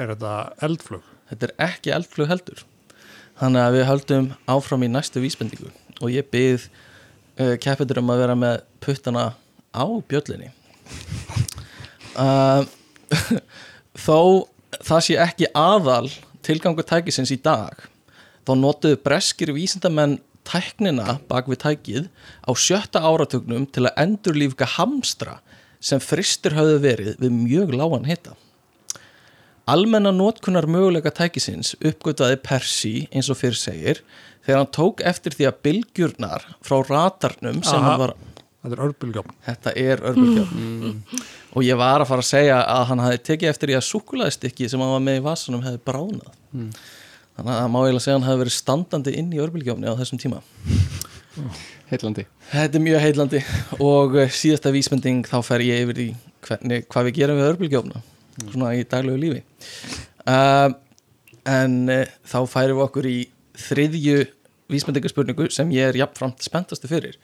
er þetta eldflug? Þetta er ekki eldflug heldur. Þannig að við höldum áfram í næstu vísbendingu og ég byð uh, keppendur um að vera með puttana á bjöllinni. <laughs> Uh, <laughs> Þó það sé ekki aðal tilgangur tækisins í dag þá notuðu breskir vísindamenn tæknina bak við tækið á sjötta áratugnum til að endurlífka hamstra sem fristir höfðu verið við mjög lágan hita Almenna notkunar möguleika tækisins uppgötaði Percy eins og fyrir segir þegar hann tók eftir því að bylgjurnar frá ratarnum sem Aha. hann var þetta er örbylgjófn þetta er örbulgjöfn og ég var að fara að segja að hann hafi tekið eftir því að súkulaðistykki sem hann var með í vasanum hefði bránað. Þannig að má eiginlega segja að hann hefði verið standandi inn í örbulgjöfni á þessum tíma. Heitlandi Þetta er mjög heillandi. Og eh, síðasta vísbending þá fer ég yfir í hvernig, hvað við gerum við örbulgjófna svona í daglegu lífi. Uh, en uh, þá færum við okkur í þriðju vísbendingarspurningu sem ég er jafnframt spenntastu fyrir.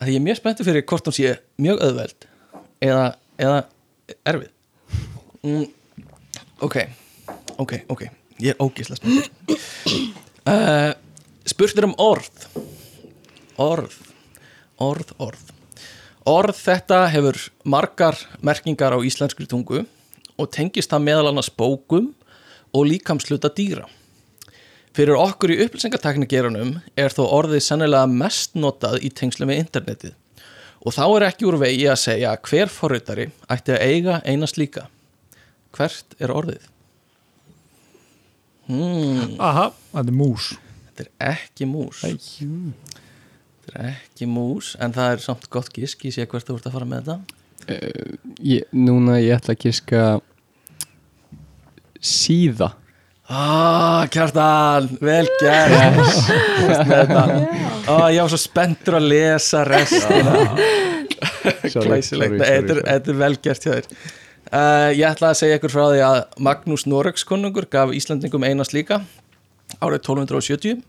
Að ég er mjög spenntu fyrir hvort hún sé mjög öðveld eða, eða erfið. Mm, ok, ok, ok. Ég er ógislega spenntur. Uh, spurt er um orð. Orð orð, orð. Orð þetta hefur margar merkingar á íslenskri tungu og tengist það meðal annars bókum og líkamsluta dýra. Fyrir okkur í upplýsingateknikerunum er þó orðið sennilega mest notað í tengslu með internetið. Og þá er ekki úr vegi að segja hver forritari ætti að eiga eina slíka. Hvert er orðið? Hmm, aha, þetta er mús. Þetta er ekki mús. Þetta er ekki mús, en það er samt gott gisk, ég sé hvert þú ert að fara með þetta. Ég, Núna ég ætla að giska Síða. Ah, kjartan, vel með þetta. Ah, Ég var svo spenntur að lesa restina. <laughs> Glæsilegt, þetta er, er vel gert hjá þér. Uh, Ég ætla að segja ykkur frá því að Magnús Noregskonungur gaf Íslandingum eina slíka árið 1270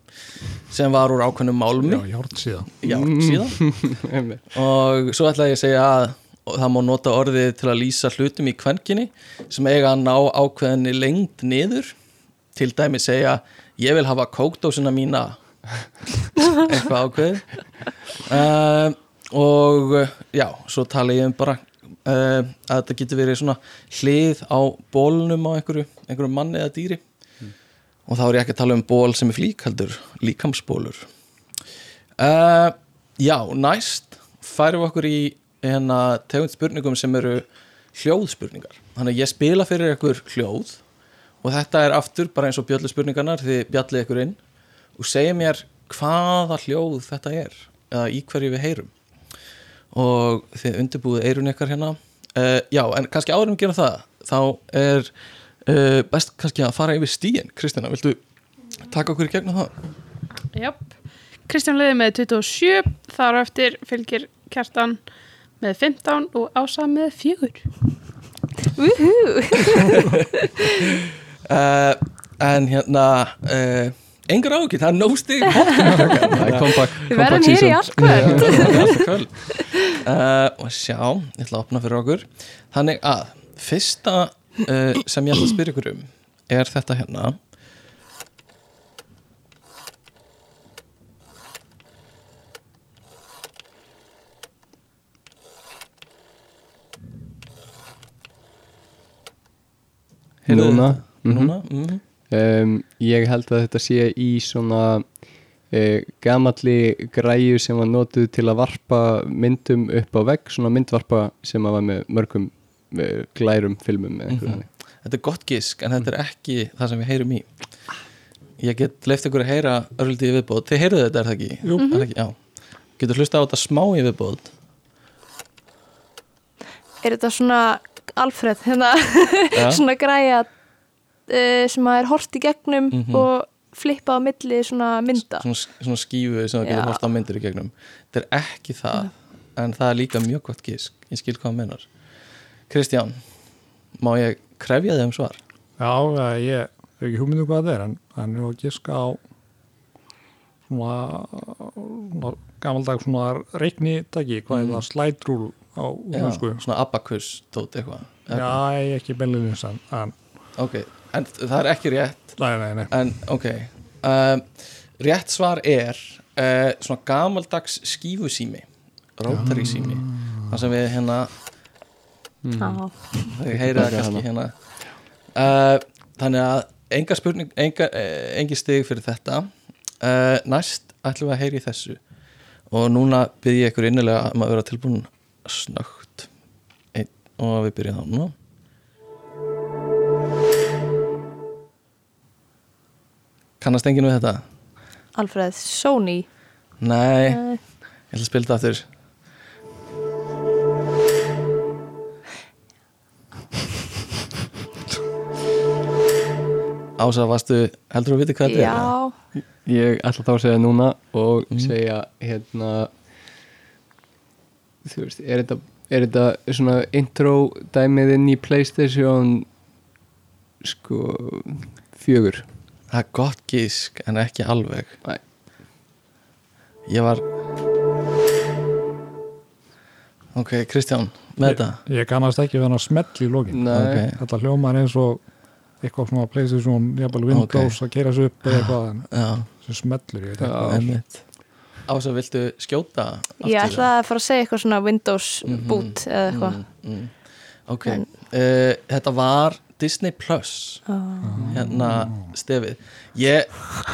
sem var úr ákveðnum málmi. Já, hjárt síðan Já, síðan <laughs> og svo ætla ég að segja að það má nota orðið til að lýsa hlutum í kvenkinni sem eiga að ná ákveðinni lengd niður. Til dæmi segja ég vil hafa kókdósina mína. <laughs> Eitthvað ákveð uh, og uh, já, svo tala ég um bara uh, að þetta getur verið svona hlið á bólnum á einhverju, einhverju manni eða dýri. Og þá er ég ekki að tala um ból sem er flík heldur líkamsbólur uh, Já, næst færum við okkur í hérna tegund spurningum sem eru hljóðspurningar þannig að ég spila fyrir ykkur hljóð og þetta er aftur bara eins og bjöllu spurningarnar þið bjallið ykkur inn og segja mér hvaða hljóð þetta er eða í hverju við heyrum og þið undirbúið eirun ykkar hérna uh, Já, en kannski áður um að gera það þá er uh, best kannski að fara yfir stíin Kristina, viltu taka okkur í gegnum það? Jöp. Kristján leiðir með 27 þar á eftir fylgir Kjartan með 15 og Ása með 4 Úhú, uh, En hérna uh, það er nóstig <laughs> Það er comeback, <laughs> við verðum hér í season allt kvöld. Alltaf kvöld. Uh, <laughs> Og sjá, ég ætla að opna fyrir okkur. Þannig að Fyrsta uh, sem ég ætla að spyrja ykkur um Er þetta hérna Heyrðu Núna, mhm. Núna, mhm. Um, Ég held að þetta sé í svona uh, gamalli græju sem var notuð til að varpa myndum upp á vegg svona myndvarpa sem var með mörgum uh, glærum filmum Mhm. þannig. Þetta er gott gisk, en þetta er ekki það sem við heyrum í. Ég get leift ykkur að heyra örlítið í viðbóð Þið heyrðu þetta, er það ekki? Er það ekki? Já. Getur hlusta á þetta smá í viðbóð Er þetta svona Alfred, hérna, Já. <laughs> svona græja uh, sem að er hort í gegnum Mhm. og flippað á milli svona mynda svona, svona skífu sem það getur Já. hort á myndir í gegnum Þetta er ekki það En það er líka mjög gott gisk Ég skil hvað það menar Kristján, má ég krefja þig um svar? Já, ég hef ekki hugmyndu hvað það er en, en ég var að giska á svona, svona gamaldag svona reiknitaki, hvað er það, slætrúl á húsku. Já, svona abakus tótt eitthvað Já, ég ekki beinleginins en, Ok, en það er ekki rétt. Nei, nei, nei. En ok um, Rétt svar er uh, Svona gamaldags skífusími Rótari sími Það sem við hérna heyra það Taka kannski hana. hérna. Uh, Þannig að enga spurning enga, uh, engi stig fyrir þetta. Uh, Næst ætlum við að heyra í þessu. Og núna byrð ég ykkur innilega um að vera tilbúin snögt Einn, Og við byrjum þá núna Kannast enginn við þetta? Alfred, Sony. Nei, uh, ég ætla að spila þetta aftur. <laughs> Ása, varstu, heldur þú að viti hvað þetta er? Já, Ég ætla þá að segja núna og Mhm. segja hérna þú veist, er þetta, er þetta svona intro dæmið inn í Playstation sko fjögur? Það er gott gísk en ekki alveg. Nei. Ég var Ok, Kristján, með þetta. Ég, ég kannast ekki við hann að smell í lokin. Nei, Ok. Þetta hljómar eins og eitthvað svona Playstation, jafnvel Windows að keira sig upp eða eitthvað sem smellur, ég veit Já. Ekki. einmitt Ása, viltu skjóta? ég ætla að fara að segja eitthvað svona Windows Mhm. boot eða eitthvað mm, mm. Ok, En- uh, þetta var Disney Plus oh. hérna stefið ég,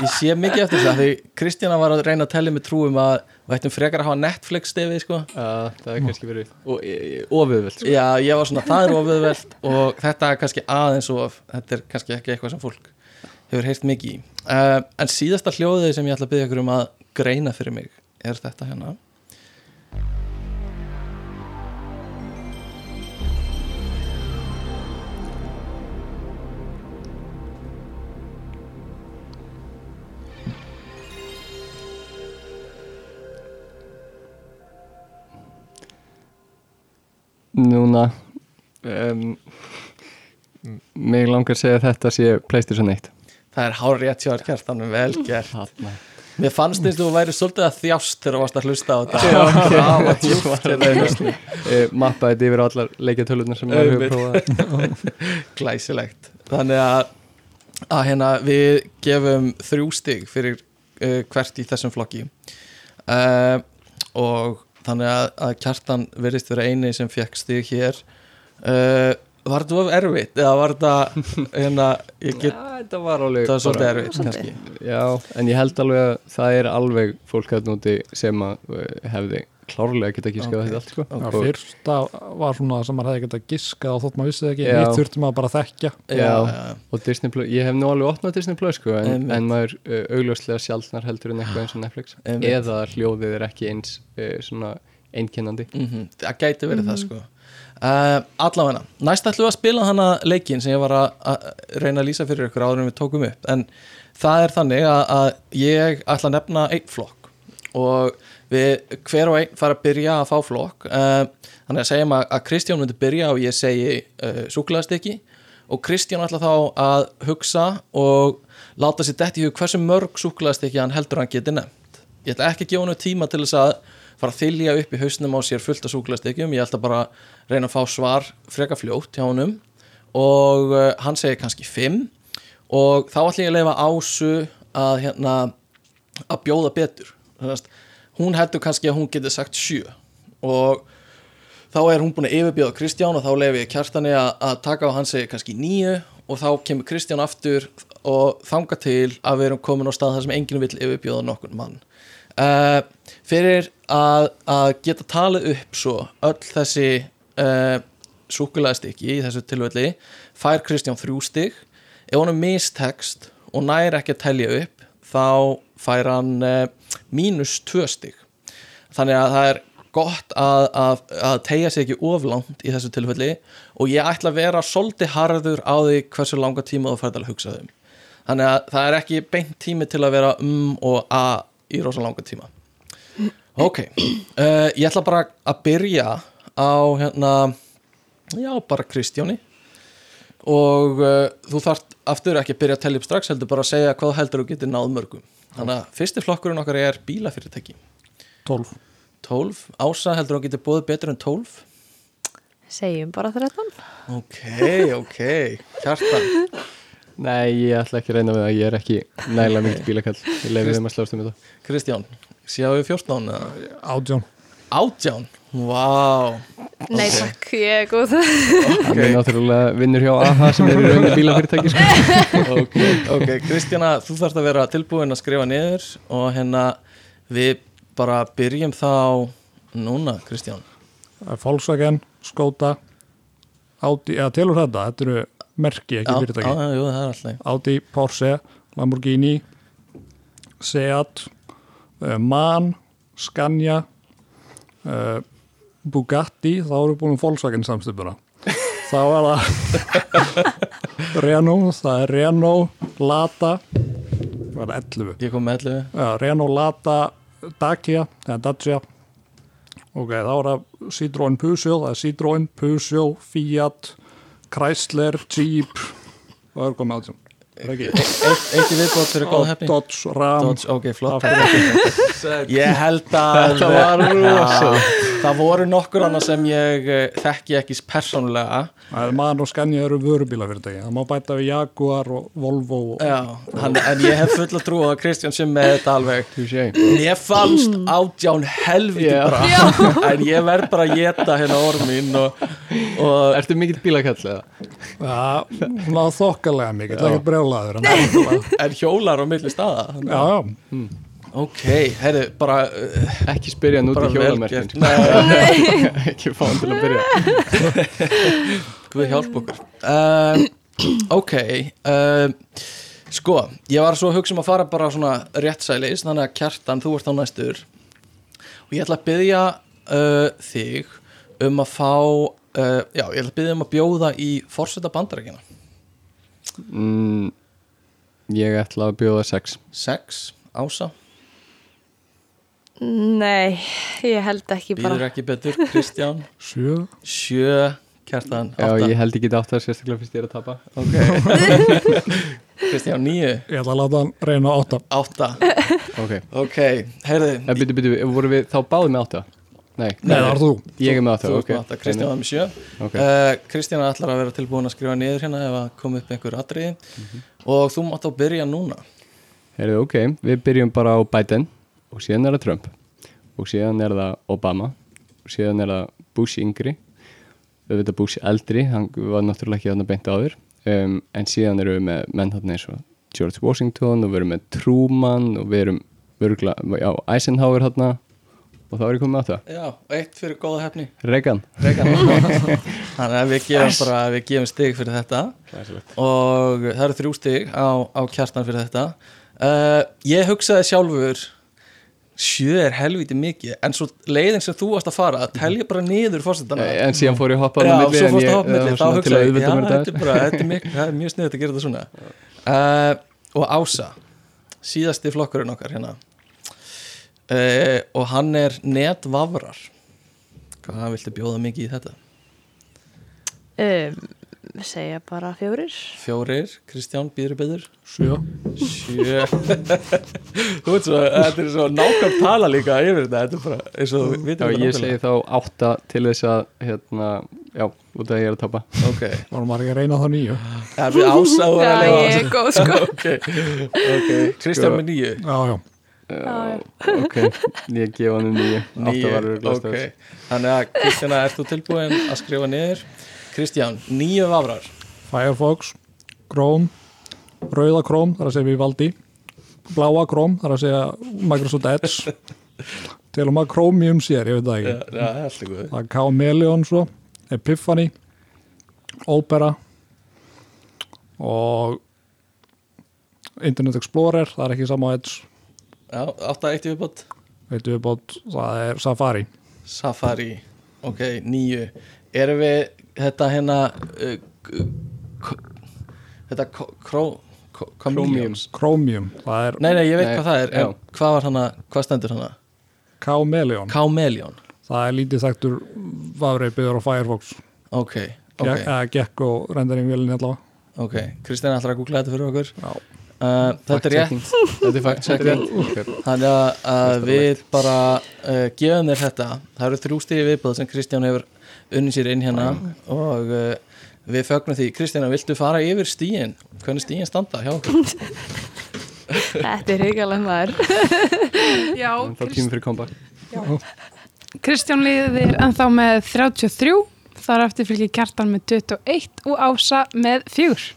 ég sé mikið eftir það því Kristjana var að reyna að tellja mig trúum að við ættum frekar að hafa Netflix stefið sko. Já, það er kannski verið og- e- e- ofiðvöld sko. já, ég var svona, það er oföðvelt og þetta er kannski aðeins of þetta er kannski ekki eitthvað sem fólk hefur heyrt mikið í uh, en síðasta hljóðið sem ég ætla að byggja ykkur um að greina fyrir mig er þetta hérna. Núna um, mig langar að segja að þetta sé Playstation 1 það er hár rétt hjá þér kjart, þannig vel gert. Þarna. Mér fannst eins og þú væri svolítið að þjást þegar þú varst að hlusta á þetta. Það var djúpt hérna. í hausnum. e, mappaði þetta yfir allar leikjatölunar sem hefur Einmitt. prófað Glæsilegt. Þannig að, að hérna, við gefum þrjú stig fyrir uh, hvert í þessum flokki. Uh, og þannig að, að kjartan verðist vera eini sem fekk stig hér. Uh, Var þetta of erfitt? Eða var þetta <laughs> hérna, ég get, Já, þetta var alveg það var svolítið erfitt kannski Já, en ég held alveg að það er alveg fólk að núti sem að uh, hefði klárlega geta giskað Ok. okay. þetta allt sko. Já, Og- fyrsta var svona sem maður hefði getað giskað og þótt maður vissi það ekki, nýtt þurfti maður bara að þekkja Já, Já. og Disney Plus, ég hef nú alveg opnað Disney Plus sko, en, Einmitt. en maður uh, augljóslega sjálfnar heldur en eitthvað eins og Netflix Einmitt. eða hljóðið er ekki eins uh, svona einkennandi mm það gæti verið það sko uh, allavega, næst ætlum við að spila hana leikin sem ég var að, að reyna að lýsa fyrir ykkur áður en við tókum upp. En það er þannig að, að ég ætla að nefna einn flokk og við hver og einn fara að byrja að fá flokk. Uh, þannig að segjum að, að Kristján myndi byrja og ég segi uh, súkulæðastykki og Kristján ætla þá að hugsa og láta sér detti í hug hversu mörg súkulæðastykki hann heldur hann geti nefnt. Ég ætla ekki að gefa hann tíma til þess að fara að þylja upp í hausnum á sér fullt af súkulæðastykkjum ég ætla bara að reyna að fá svar freka fljótt hjá honum. Og uh, hann segir kannski 5 og þá ætla ég að leifa ásu að hérna að bjóða betur. Þannig, hún heldur kannski að hún getur sagt 7 og þá er hún búin að yfirbjóða Kristján og þá leifi ég kjartani að, að taka á hann segir kannski 9 og þá kemur Kristján aftur og þanga til að við erum komin á stað þar sem enginn vill yfirbjóða nokkur mann uh, fyrir að, að geta talið upp svo öll þessi uh, súkulæðstykki í þessu tilvelli fær Kristján þrjú stygg ef hann er mistekst og næri ekki að telja upp þá fær hann uh, mínus tvö stygg þannig að það er gott að, að, að tegja sig ekki oflangt í þessu tilfelli og ég ætla að vera svolítið harður á því hversu langa tíma þú færð að hugsa þau þannig að það er ekki beint tími til að vera um og a í rosa langa tíma. Ok, uh, ég ætla bara að byrja á hérna já, bara Kristjáni. Og uh, þú þarft aftur ekki að byrja að tellja upp strax heldur bara að segja hvað heldur þú getur náð mörgum. Þannig að fyrsti flokkurinn okkar er bílafyrirtæki. 12 12, Ása heldur þú getur bóðið betur en 12 Segjum bara 13 ok, ok, hjartan Nei, ég ætla ekki að reyna við það, ég er ekki nægilega <laughs> mikið bílakall, ég leiði þeim að slást um þetta Kristján, séu við 14 eða? átján. Átján, vá. Nei Ok. takk, ég er góð. Hann er náttúrulega vinnur hjá AHA sem er í rauninni bílafyrirtæki sko. <laughs> ok, ok, Kristjana þú þarfst að vera tilbúin að skrifa niður og hérna við bara byrjum þá núna, Kristján. Það Volkswagen, Skoda Audi, eða telur þetta? Þetta eru merki, ekki fyrirtæki. já, jú, það er alltaf Audi, Porsche, Lamborghini Seat uh, MAN, Scania uh, Bugatti þá við búin um Volkswagen samstöpuna þá er það <laughs> Renault, það er Renault Lada það er 11 ég kom með 11 Já, Renault Lada Dacia, eða Dacia. Ok, þá er það Citroen Peugeot, það er Citroen Peugeot, Fiat Chrysler, Jeep og komið átjum eitt, í viðbót fyrir góða hefni Dodge, Ram. Dodge, ok, flott. Ég held að Þetta var rosa. Það voru nokkur annað sem ég eh, þekki ekki persónulega. Það er mann og skanja eru vörubílafyrirtæki það má bæta við Jaguar og Volvo og Já, hann, en ég hef fulla trú á að Kristján sem með þetta alveg. Mér fannst átján helviti bra <laughs> En ég verð bara að geta hérna ormin og, og Ertu mikill bílakall eða? Já, hún á þokkalega mikið, það er ekki brjálaður en hjólar á milli staða? Já, já, Ok, heyrðu, bara uh, Ekki spyrja Bara í hjólamerkin <laughs> Ekki fá hann til að byrja. <laughs> Guð hjálp okkur. Uh, Ok uh, Sko, ég var svo að hugsa um að fara bara svona réttsælis Þannig að kjartan, þú ert á næstur. Og ég ætla að byggja uh, þig um að fá uh, Já, ég ætla að byggja um að bjóða í forseta bandarækina mm, Ég ætla að bjóða sex. Sex, Ása Nei, ég held ekki Býður bara ekki betur, Kristján? <laughs> Sjö. Sjö, kjartan, Já, átta. ég held ekki átt það sérstaklega fyrst ég er að tapa. Ok. <laughs> Kristján, níu. Ég ætla að láta hann reyna átta. Átta. Ok, Ok, heyrðu. En byrju, byrju, voru við þá báðið með átta? Nei, Nei, það er þú. Ég er með átta, Þú ok. átta, Kristján var með sjö. Ok, uh, Kristján ætlar að vera tilbúin að skrifa niður hérna ef að koma upp einhver atriði. Og þú mátt á byrja núna. Heyrðu, ok, við byrjum bara á Biden og síðan er það Trump. Og síðan er það Obama. Og síðan er það Bush yngri. Auðvitað Bush eldri, hann var náttúrulega ekki þarna beint áður. Um, en síðan erum við með menn þarna eins og George Washington og við erum með Truman og við erum örgla, já, Eisenhower þarna. Og þá er ég komið með átta Já, eitt fyrir góða hefni Reagan. Regan <laughs> Þannig að við gefum bara, við gefum stig fyrir þetta. Og það eru þrjú stig á, á kjartan fyrir þetta. Uh, Ég hugsaði sjálfur sjö er helviti mikið en svo leiðin sem þú varst að fara telja bara niður fórsetana en síðan fór ég að hoppa á milli svo en ég- að var þá svona til hugsaði að já, mér þetta. er er það er mjög sniðið að gera þetta svona. Uh, og Ása síðasti flokkurinn okkar hérna. Uh, og hann er netvafrar hvað viltu bjóða mikið í þetta? um, segja bara fjórir. Fjórir, Kristján, býður beður Sjö. Sjö. <laughs> Þú veit svo, þetta er svo nákvæm tala líka yfir þetta, þetta er bara eins og við Já, vitum ég segi þá átta til þess að hérna, já, út af að ég er að tapa. Ok, Varum maður ekki að reyna þá nýju það er við ásáður Já, að ég lifa er góð sko. <laughs> Ok, ok, Kristján með nýju Já, já, Já, Ok, ég gefa hann um nýju Nýju, var ok. Þannig að Kristjana, ert þú tilbúin að skrifa niður? Kristján, nýju vafrar Firefox, Chrome Rauða Chrome, þar að segja við valdi Bláa Chrome, þar að segja Microsoft Edge <laughs> Til og maður Chromium sér, ég veit það ekki. Alltaf góð. Það er Chameleon svo Epiphany Opera og Internet Explorer, það er ekki sama á Edge. Já, átta eitt viðbót veitum við bótt, það er Safari. Safari, ok, nýju Erum við þetta hérna uh, Þetta kró Chromium. Er Nei, nei, ég veit Nei, hvað það er en já. hvað var hana, hvað stendur hana? Chameleon það er lítið þekktur vafrið byggður á Firefox. Ok, ok, gekk og rendering vilin allavega. Ok Kristján ætlar að googla þetta fyrir okkur. Já. uh, Þetta er rétt. Þetta er fact checking. okay. Þannig að, að við bara uh, gefum þér þetta. Það eru þrjú stíði viðbúð sem Kristján hefur unnið sér inn hérna. Og uh, við fögnum því. Kristján, viltu fara yfir stíin? Hvernig stíin standa hjá okkur? <laughs> Þetta er hrigalega maður. <laughs> Já, Það er tími fyrir comeback. Kristján liðir ennþá með 33 þar eftir fylgir Kjartan með 21 og Ása með 4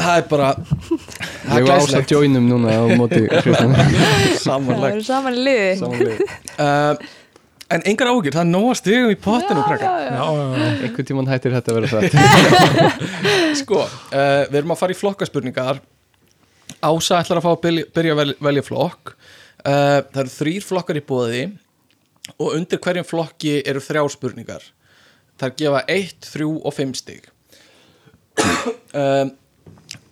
Það er bara Það er var ása glæslegt joinum núna á móti Kristján. <laughs> Það Samanlegt eru saman í liði. Samanlega uh, En engar ágjur, það er nóg að stigum í pottinu krakka já, já. já, já, já. Einhvern tímann hættir þetta að vera það <laughs> Sko, uh, við erum að fara í flokkaspurningar. Ása ætlar að fá að byrja, byrja að velja, flokk. Uh, Það eru þrýr flokkar í bóði og undir hverjum flokki eru þrjár spurningar. Það gefa 1, 3 og 5 stig. Um,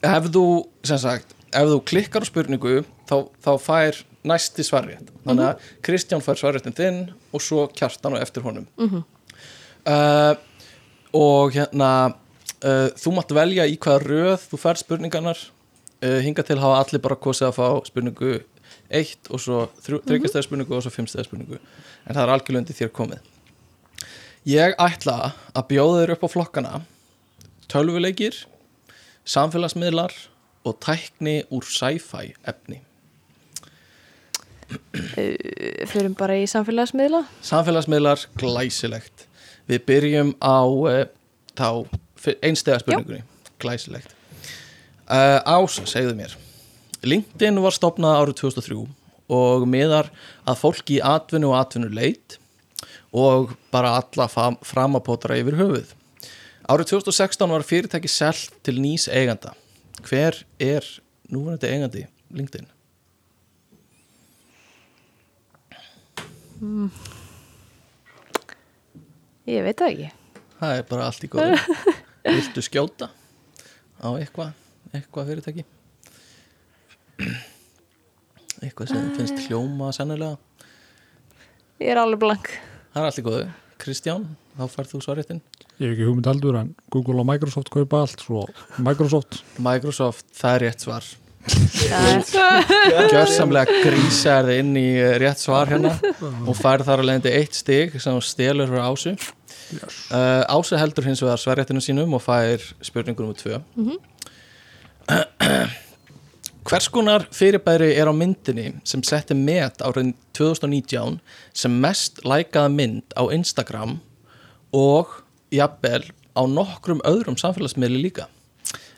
Ef þú, sem sagt ef þú klikkar á spurningu þá, þá fær næsti svarrétt. Þannig að Kristján fær svarréttin þinn og svo kjartan og eftir honum. Uh, og hérna uh, þú mátt velja í hvaða röð þú fær spurningarnar. Uh, hinga til hafa allir bara kosið að fá spurningu 1 og svo þryggjastæða spurningu og svo fimmstæða spurningu. En það er algjörlega undir þér komið. Ég ætla að bjóða þér upp á flokkana. Tölvuleikir samfélagsmiðlar og tækni úr sci-fi efni Förum bara í samfélagsmiðla. Samfélagsmiðlar glæsilegt. Við byrjum á uh, þá einstega spurningunni. Glæsilegt. Uh, Ása, segðu mér. LinkedIn var stopnað árið 2003 og miðar að fólki í atvinnu og atvinnu leit og bara alla framapótara yfir höfuð. Árið 2016 var fyrirtæki selt til nýs eiganda. Hver er núverandi eigandi LinkedIn? Ég veit það ekki. Það er bara allt í góðu. <laughs> Viltu skjóta á eitthvað eitthvað fyrirtæki? Eitthvað sem finnst hljóma sennilega? Ég er alveg blank. Það er allt í góðu. Kristján, þá færð þú svarréttin. Ég hef ekki hugmynd heldur en Google og Microsoft kaupa allt svo Microsoft. Microsoft, það er rétt svar Gjörsamlega grísa er þið inn í eh, rétt svar hérna. Og færð þar að leiðandi eitt stig sem stelur fyrir Ásu. Uh, Ásu heldur hins vegar svarréttinu sínum og fær spurningur um tvö. Hvers konar fyrirbæri er á myndinni sem setti met árið 2019 sem mest lækaða mynd á Instagram og jafnvel á nokkrum öðrum samfélagsmiðli líka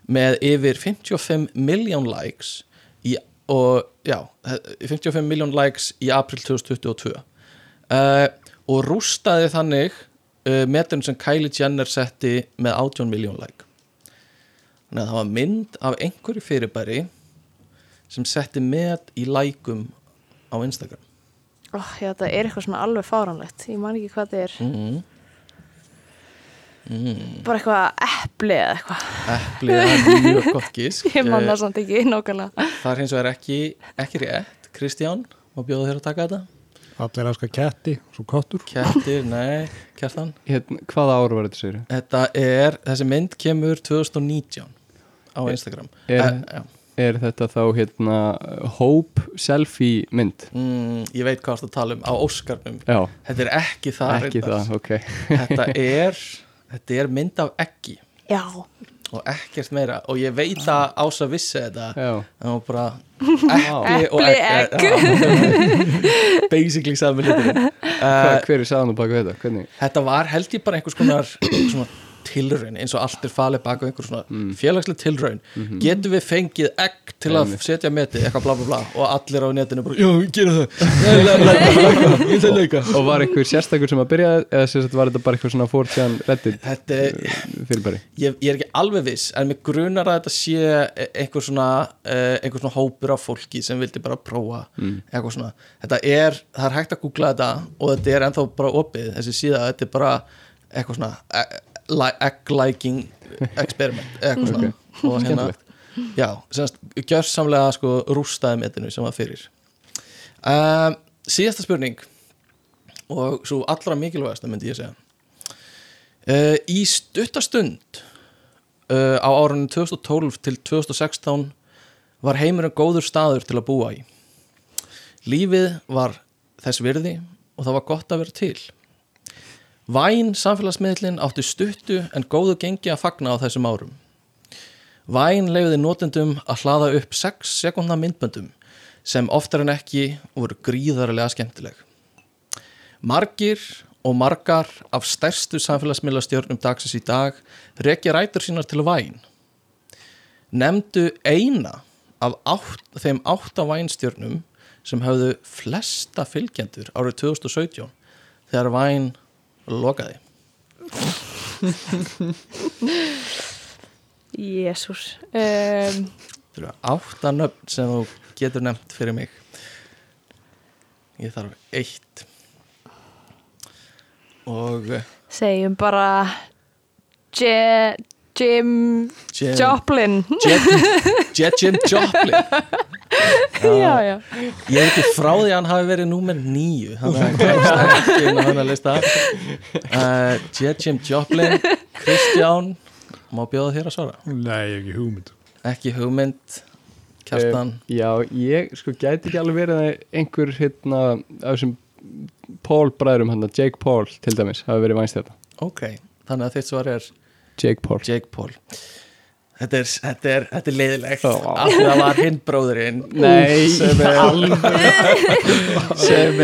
með yfir 55 miljón likes í, og já, 55 miljón likes í april 2022 uh, og rústaði þannig uh, metun sem Kylie Jenner setti með 18 miljón like. Þannig að það var mynd af einhverju fyrirbæri sem setti met í lækum á Instagram. Ó, já, það er eitthvað svona alveg fáranlegt Ég man ekki hvað það er. Mm. Mm. Bara eitthvað epli eða eitthvað Epli, það er mjög gott gísk <laughs> Ég man Eh, samt ekki nákvæmlega Það er hins vegar ekki, ekki rétt Kristján, má bjóða þér að taka þetta Allir elskar ketti, svo kottur. Kettir, nei, kjartan hérna, hvaða ár var þetta sér? Þetta er, þessi mynd kemur 2019 á Instagram Er- Eh, já. Er þetta þá hérna Hope selfie mynd? mm, Ég veit hvað það tala um á Óskarnum Já, Þetta er ekki það ekki það, ok Þetta <laughs> er, þetta er mynd af eggi. Já, og ekkert meira. Og ég veit að Ása vissi þetta. Já, það var bara epli og egg. <laughs> Basically sami hlutur Hva, uh, hver er saðan og baka þetta? Hvernig? þetta var held ég bara einhvers konar svona tilraun eins og allt er falið baka einhver svona Mm. félagsleg tilraun. Mhm. getum við fengið egg til að setja meti eitthvað bla bla bla og allir á netinu bara já, gera það. Ég ætla að leika Og var einhver sérstakur sem að byrja eða sem sagt var þetta bara eitthvað svona 4chan reddit þetta er fyrirbæri? ég, ég er ekki alveg viss en mig grunar að þetta sé einhver svona, uh, einhver svona hópur af fólki sem vildi bara prófa eitthvað svona, þetta er, það er hægt að googla þetta og þetta er ennþá bara opið. Þessi síða, þetta er bara eitthvað svona e- egg-liking experiment, eitthvað svona. Og hérna, já, semast gjörsamlega sko rústaði metinu sem var fyrir. Um, síðasta spurning og svo allra mikilvægasta myndi ég segja. Uh, í stuttastund uh, á árunni 2012 til 2016 var heimurinn góður staður til að búa í. Lífið var þess virði og það var gott að vera til Væn samfélagsmiðlinn átti stuttu en góðu gengi að fagna á þessum árum Væn leifiði notendum að hlaða upp 6 sekundna myndböndum sem oftar en ekki voru gríðarlega skemmtileg Margir og margar af stærstu samfélagsmiðlastjörnum dagsins í dag rekja rætur sínar til væn. Nemndu eina af átt, þeim átta vænstjörnum sem höfðu flesta fylgjendur árið 2017 þegar væn lokaði. jésús um, Það eru átta nöfn sem þú getur nefnt fyrir mig. Ég þarf eitt. Og eh, Segjum bara Je, Jim Jim, Joplin. Jet, <laughs> Jet Jim Joplin. Já, já. Ég er ekki frá því að hann hafi verið númer nýju uh, Jet Jim Joplin Kristján Má bjóða þér að svara? Nei, ekki hugmynd. Ekki hugmynd Kjartan? Eh, Já, ég sko gæti ekki alveg verið að einhver hérna af þessum Paul bræðurum hann, Jake Paul til dæmis, hafi verið vænst þetta. Ok, þannig að þitt svar er Jake Paul. Jake Paul. Þetta er, þetta er, þetta er leiðilegt. Ó. Af því að það var hinn bróðurinn Nei, sem er, sem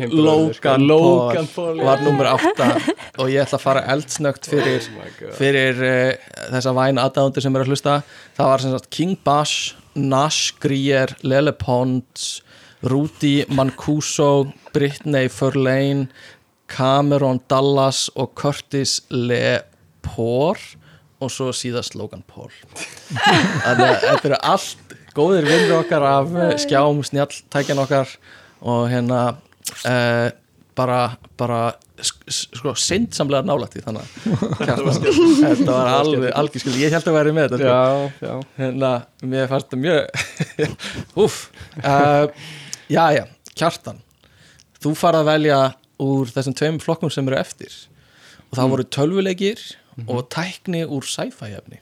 hinn bróðir, sko. Logan, Logan Paul, var nummer 8 og ég ætla að fara eldsnögt fyrir Oh fyrir uh, þessa væn aðdándur sem er að hlusta. Það var sem sagt King Bash Nash Grier, Lele Pons Rudy Mancuso Britney Furlane Cameron Dallas og Curtis Lepore og svo síðast Logan Paul. Þannig að þetta eru allt góðir vinnur okkar af eh, skjám snjalltækjan okkar og hérna uh, bara, bara sko, syndsamlega nálægt í þannig að <laughs> þetta var alveg algjör skil, ég held að væri með þetta sko. Já, já. Hérna, mér fannst það mjög <laughs> úf uh, já, já, Kjartan þú farað að velja úr þessum tveim flokkum sem eru eftir. Og það voru tölvuleikir og tækni úr sci-fi efni.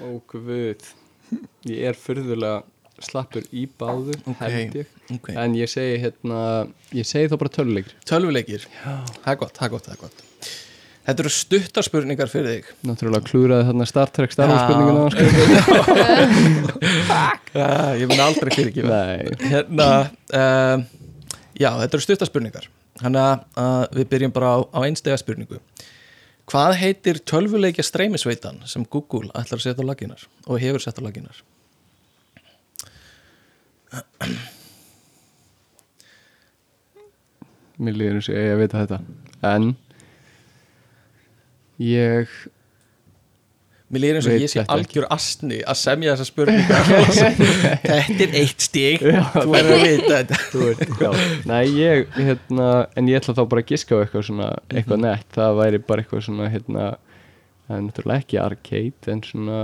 Ó, guð. Ég er fyrðulega slappur í báðu Ok. held ég. okay. En ég segi hérna Ég segi þá bara töluleikir tölvuleikir, það er gott, það er gott, það er gott. Þetta eru stuttar spurningar fyrir þig. Náttúrulega klúraði þarna Star Trek Star Wars spurninguna sko. <laughs> ja, ég mun aldrei fyrir ekki hérna uh, já, þetta eru stuttar spurningar þannig að við byrjum bara á, á einstega spurningu. Hvað heitir tölvuleikja streymisveitan sem Google ætlar að setja á laginar og hefur sett á laginar Mér líður eins og ég að vita þetta. En Ég mér lýr eins og ég sé algjör astni að semja þessa spurningar <laughs> þetta er eitt stík þú verður að vita þetta. Nei, ég, hérna, en ég ætla þá bara að giska á eitthvað svona, eitthvað nett, það væri bara eitthvað svona, hérna, það er náttúrulega ekki arcade, en svona,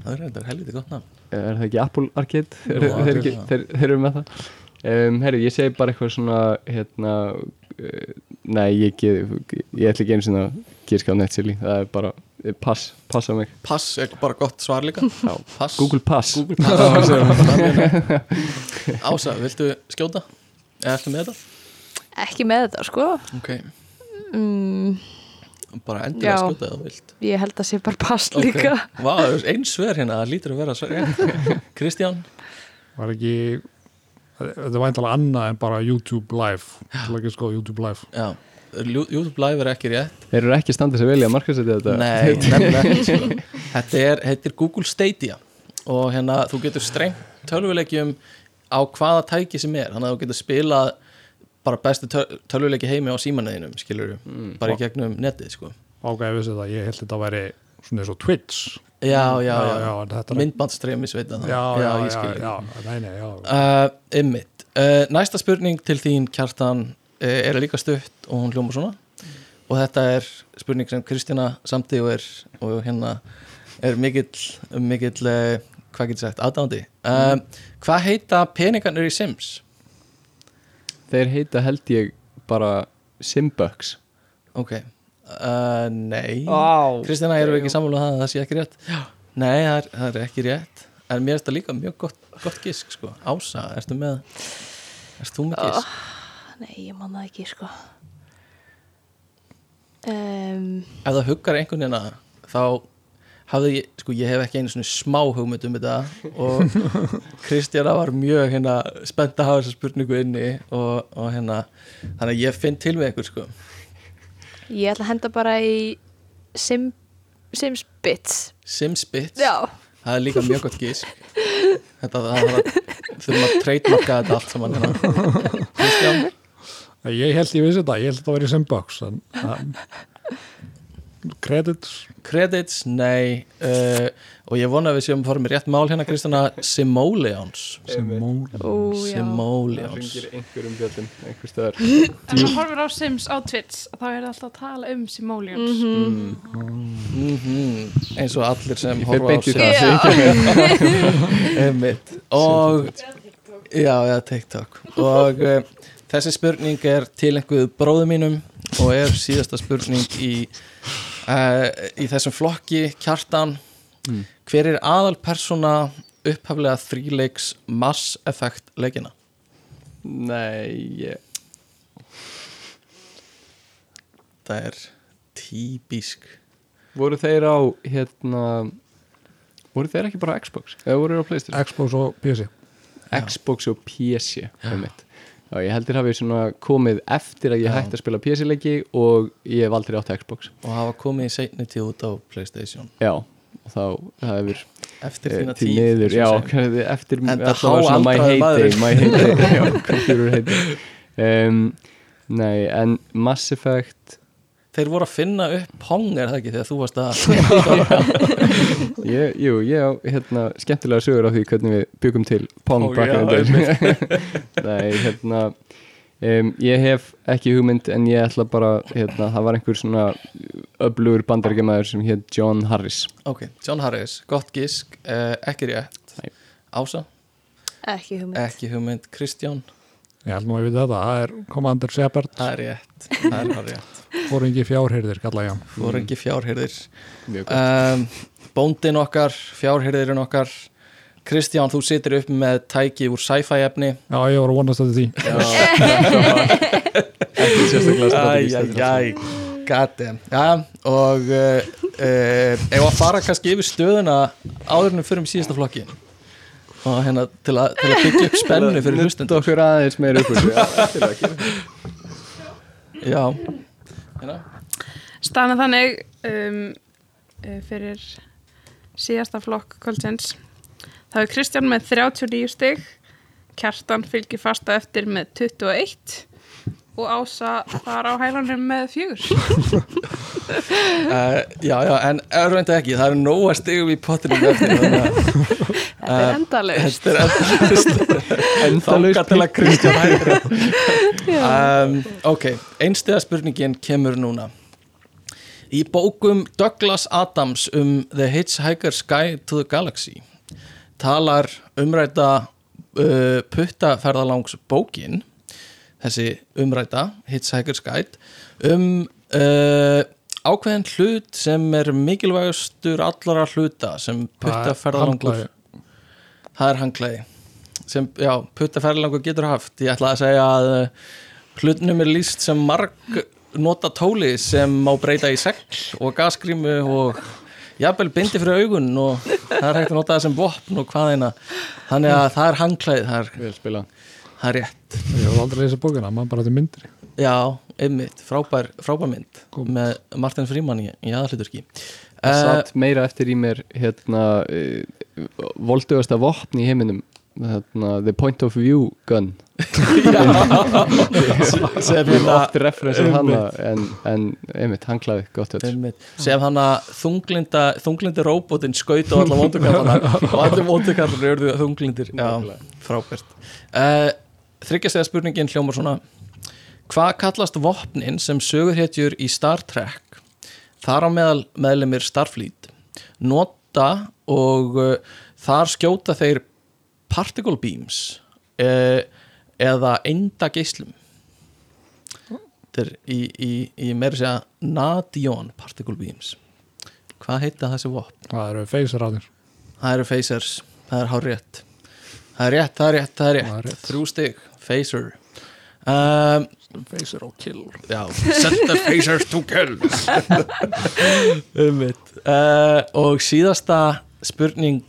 það er þetta helviti gott nafn. Er það ekki Apple Arcade? Þeir, Jú, þeir, ekki, þeir, þeir eru með það? Um, herri, ég segi bara eitthvað svona hérna uh, nei, ég, get, ég ætla ekki einu sinna að gíska á Netsilly, það er bara pass, passa mig Pass er bara gott svar líka <laughs> Já. Pass Google Pass Google <laughs> <laughs> Pass Ása, viltu skjóta? Eða ertu með þetta? Ekki með þetta, sko. Ok, Mm, bara endilega Já. skjóta eða þú vilt ég held að sé bara pass Ok. líka. Vá, er einn svör hérna, það lítur að vera svör Kristján Var ekki, þetta var eintalega annað en bara YouTube Live. Það er ekki sko YouTube Live. Já, YouTube Live er ekki rétt. Þeir eru ekki standað sér vel í að markasetja þetta. Nei, <laughs> nefnilega sko. Þetta er, heitir Google Stadia. Og hérna þú getur strengt tölvuleikjum á hvaða tæki sem er. Þannig að þú getur spilað bara bestu töl- tölvuleiki heimi á símanæðinum skilur Mm. bara í gegnum netið sko. Ágæði vissi það, ég held þetta að veri svona eins og Twitch. Já, já, já, já, er myndbandstreymis veit það. Já, já, ég já, já, nei, nei, já. uh, Ymmit, uh, næsta spurning til þín kjartan er líka stutt og hún hljóma svona og þetta er spurning sem Kristjana samti og er og hérna er mikill, mikill uh, hvað getur sagt, aðdándi uh, hvað heita peningarnir í Sims? þeir heita held ég bara Simbucks ok, uh, nei oh. Kristjana, erum við ekki sammála um það að það sé ekki rétt? Já. Nei, það er, það er ekki rétt en mér er þetta líka mjög gott, gott gisk sko. Ása, ertu með erst þú með gisk? Nei, ég man það ekki, sko. Um, ef það huggar einhvern veginn þá hafði ég, sko ég hef ekki einu svona smá hugmynd um þetta og <laughs> Kristjana var mjög hérna spennt að hafa þessa spurningu inni og, og hérna, þannig að ég finn til við einhver sko, ég ætla að henda bara í Sim, Sims Bits. Simspit Já. það er líka mjög gott gisk þetta, það að þurfum að treytmarka þetta allt saman hérna. <laughs> Kristján, Ég held ég vissi þetta, ég held þetta að veri Simbox, en um, credits, credits, nei uh, og ég vona að við séum að fara með rétt mál hérna Kristjana, Simoleons. Ó, já. það Simoleons ringir einhverjum bjöllum einhver stöðar Ef maður horfir á Sims á Twitch þá er það alltaf að tala um Simoleons. Mm eins og allir sem horfa á í það. <laughs> Einmitt. og já, já, TikTok. Og uh, þessi spurning er til einhverju bróðu mínum og er síðasta spurning í uh, í þessum flokki kjartan Mm. hver er aðalpersona upphaflega þríleiks Mass Effect leikina nei, ég það er típisk voru þeir á hérna voru þeir ekki bara Xbox eða voru þeir á Playstation Xbox og PC. Xbox og PC einmitt. Já, ég heldur hafi svona komið eftir að ég hætti að spila PC-leiki og ég hef aldrei átt Xbox. Og hafa komið í seinni tíð út á Playstation. Já, og þá það hefur eftir eh, þína tíð niður, já, <laughs> eftir svona my háaldraður heyday, maður. my heyday. Computer heyday um, Nei, en Mass Effect þeir voru að finna upp Pong er það ekki þegar þú varst að <laughs> <laughs> ég, Jú, ég á hérna, skemmtilega sögur á því hvernig við byggum til Pong back já, <laughs> Nei, hérna um, ég hef ekki hugmynd en ég ætla bara, hérna, það var einhver svona öflugur bandaríkjamaður sem hétt John Harris. Ok, John Harris, gott gisk uh, ekki rétt. Ása, Ekki hugmynd. ekki hugmynd. Kristján, Ég held nú að ég veit þetta, það er Commander Shepard, það er rétt það er rétt, fóringi fjárheyrðir, kalla ég voru fjárhyrðir Mjög gott. Um, bóndin okkar fjárhyrðirinn okkar. Kristján, þú situr upp með tæki úr sci-fi efni. Já, ég var að vonast þetta því. Æjæjæj, Já, <laughs> og uh, uh, ef að fara kannski yfir stöðuna áðurinnum fyrir um síðasta flokki og hérna til, a, til að byggja upp spennu fyrir Nutta hlustundur okkur aðeins meira upp. Já, að hérna. Stana þannig um, uh, fyrir síðasta flokk kvöldsins. Þá er Kristján með 39 stig Kjartan fylgir fasta eftir með 21 og Ása þar á hælanum með fjögur. Uh, <laughs> Já, já, en örvæntu ekki það eru nóga stigum í pottinum eftir þannig að <laughs> Þetta er endalaust. Þetta er endalaust. <laughs> Til að Kristján hættir <laughs> um, Ok, einstiða spurningin kemur núna. Í bókum Douglas Adams um The Hitchhiker's Guide to the Galaxy talar umræta uh, puttaferðalangs bókin þessi umræta Hitchhiker's Guide um uh, ákveðin hlut sem er mikilvægastur allara hluta sem puttaferðalangur það er hanglaði sem, já, puttaferðalangur getur haft. Ég ætla að segja að uh, hlutnum er líst sem marg nota tóli sem má breyta í segl og gasgrímu og jafnvel bindi fyrir augun og það er hægt að nota það sem vopn og hvað eina. Þannig að það er hanglaði, það er, það er rétt. Ég hef aldrei lesið bókina, maður bara til myndir Já, einmitt, frábær, frábær mynd með Martin Freeman í, í aðalhuturki Það uh, satt meira eftir í mér hérna uh, voldugasta vopn í heiminum hérna, The Point of View Gun. <laughs> Sem hef hérna oft referensið hana en, en einmitt, hanglaði gott þetta einmitt, sem hann að þunglinda þunglindi róbótinn skaut á alla vondukallana. <laughs> Og allir vondukallar eru þunglindir. Já, frábært. Uh, Þryggjastega spurningin hljómar svona. Hvað kallast vopnin sem sögurhetjur í Star Trek þar á meðal meðlemið Starfleet nota og uh, þar skjóta þeir particle beams uh, eða enda geislum þetta er í, í, í meira segja Nadion particle beams. Hvað heita þessi vopn? Það eru feysarraðir Það eru phasers, það er hár rétt. Það er rétt, það er rétt, það er rétt, rétt. Þrjú stig, phaser. Um, Feysar og kill. Já, set the phasers to kill. <laughs> Um uh, Og síðasta spurning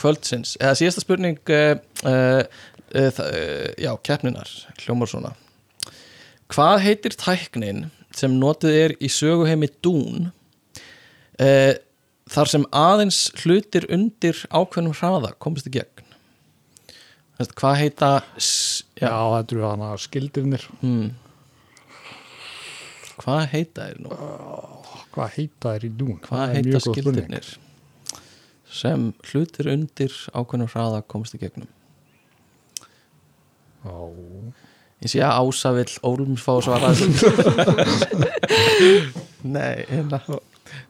kvöldsins eða síðasta spurning uh, uh, uh, uh, já, keppninar hljómar svona. Hvað heitir tæknin sem notið er í söguheimi Dún uh, þar sem aðeins hlutir undir ákveðnum hraða komist í gegn? Hvað heita Já, já, þetta eru hana skildirnir. Hmm. Hvað heita er nú? Hvað heita þeir í dún? Hvað Það er heita skildirnir? Sem hlutir undir ákveðnum hraða komast í gegnum. Já, ég sé að Ása vill Ólums fá að <laughs> Nei, hérna.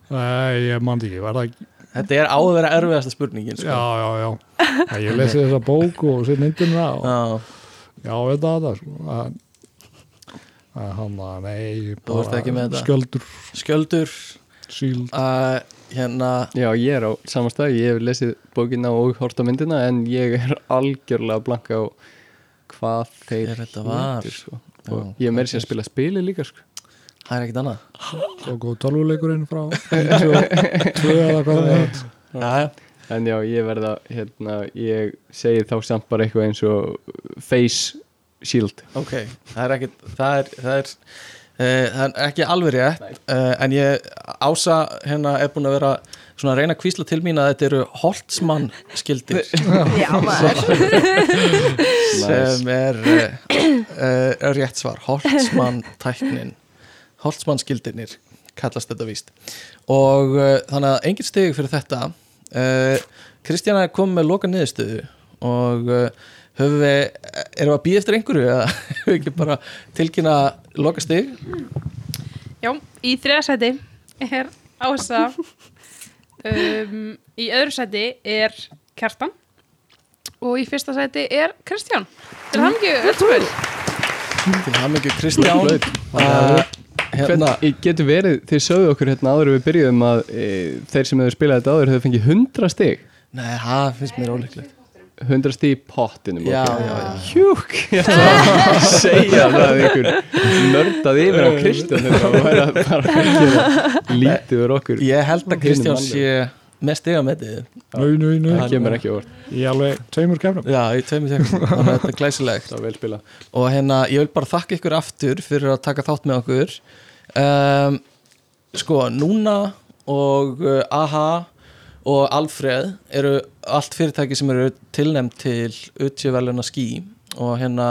Nei, ég man ekki, var það ekki? Þetta er áður að vera erfiðasta spurningin sko. Já, já, já. Ég lesi þessa bók og sér myndina og Já, já, þetta þetta sko. Að, að hann að nei með skjöldur, skjöldur. Síld. Uh, hérna Já, ég er á samastæð, ég hef lesið bókina og hort á myndina en ég er algjörlega blanka á hvað þeir þetta var. sko. Já, og ég er meira sér að spila spili líka sko. það er ekkert annað. Og góð tölvuleikurinn frá 92 eða hvað það Já, já. En já, ég verða hérna, ég segi þá samt bara eitthvað eins og face shield. Ok, það er ekki það er, það er, uh, það er ekki alveg rétt uh, en ég ása hérna er búin að vera svona að reyna að kvísla til mín að þetta eru Holtzmann skildir. <laughs> Já, maður. <laughs> Sem er uh, uh, rétt svar. Holtzmann tæknin. Holtzmann skildirnir kallast þetta víst. Og uh, þannig að engin stegi fyrir þetta. Uh, Kristjana komið með loka niðurstöðu og uh, höfum við, erum við að býða eftir einhverju eða <laughs> höfum við ekki bara tilkynna loka stig? Já, í þriðasæti er Ása. Um, Í öðru sæti er Kjartan. Og í fyrsta sæti er Kristján. Til hann ekki, öllsvöld til mikið Kristján. Uh, hérna, Hvernig getur verið, þið sögðu okkur hérna áður en við byrjuðum að e, þeir sem hefur spilað þetta áður hefur fengið 100 stig. Nei, það finnst mér ólíklegt 100 stig í pottinum já, ok. já, já. Hjúk, ég <laughs> segja það að einhver nördað yfir á Kristján lítið úr okkur. Ég held að Kristján sé með stiga með þið það kemur ekki úr, Í alveg tveimur að þetta er glæsilegt. Það var vel spila og hérna ég vil bara þakka ykkur aftur fyrir að taka þátt með okkur. Um, sko núna og uh, AHA og Alfreð eru allt fyrirtæki sem eru tilnæmt til utjöveluna skí og hérna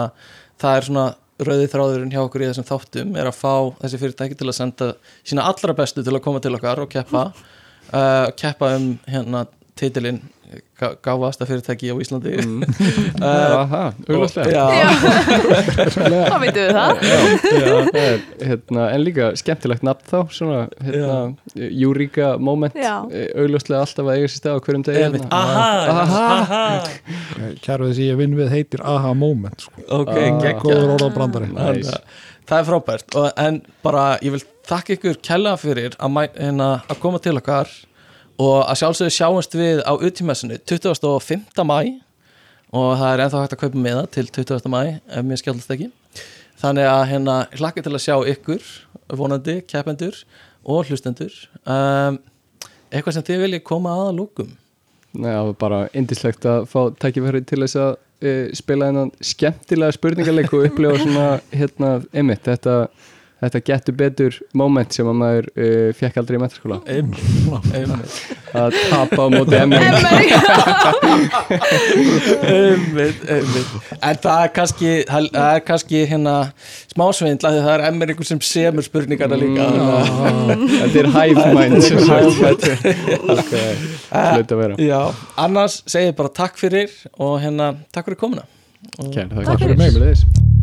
það er svona rauði þráðurinn hjá okkur í þessum þáttum er að fá þessi fyrirtæki til að senda sína allra bestu til að koma til okkar og keppa. Uh, <laughs> keppa um hérna titilinn gáfasta fyrirtæki á Íslandi. Mm. uh, <laughs> <laughs> Aha, Já, Þá <laughs> veitum við það? Já, það er, hérna, en líka skemmtilegt nafn þá svona, hérna, Júríka moment, eh, augljóslega alltaf að eiga sér stað á hverjum degi einmitt, hérna. aha, Aha. aha. Kærfið sem ég vinn við heitir aha moment sko. Ok, Ah. geggjað. Nice. Að Það er frábært. Og, en bara ég vil þakka ykkur kella fyrir að, hérna, að koma til okkar og að sjálfsögðu sjáumst við á utímessinu 25. mæ og það er ennþá hægt að kaupa með það til 20. mæ ef mér skjálfast ekki þannig að hérna hlakka til að sjá ykkur vonandi, keppendur og hlustendur um, eitthvað sem þið viljið koma að að lúkum Nei, það var bara indislegt að fá tækifæri til þess að uh, spila þennan skemmtilega spurningarleik og upplifa svona, hérna, einmitt, þetta, þetta getur betur moment sem að maður uh, fekk aldrei í metaskóla einmitt, að tapa á móti emmi einmitt, einmitt en það er kannski, það er kannski hérna smásveindla því það er emmer ykkur sem semur spurningarna líka. Að <laughs> Þetta er hive mind. hlut að vera. Já, annars segið bara takk fyrir og hérna takk fyrir komuna. Kæra, Takk fyrir. Mig með þess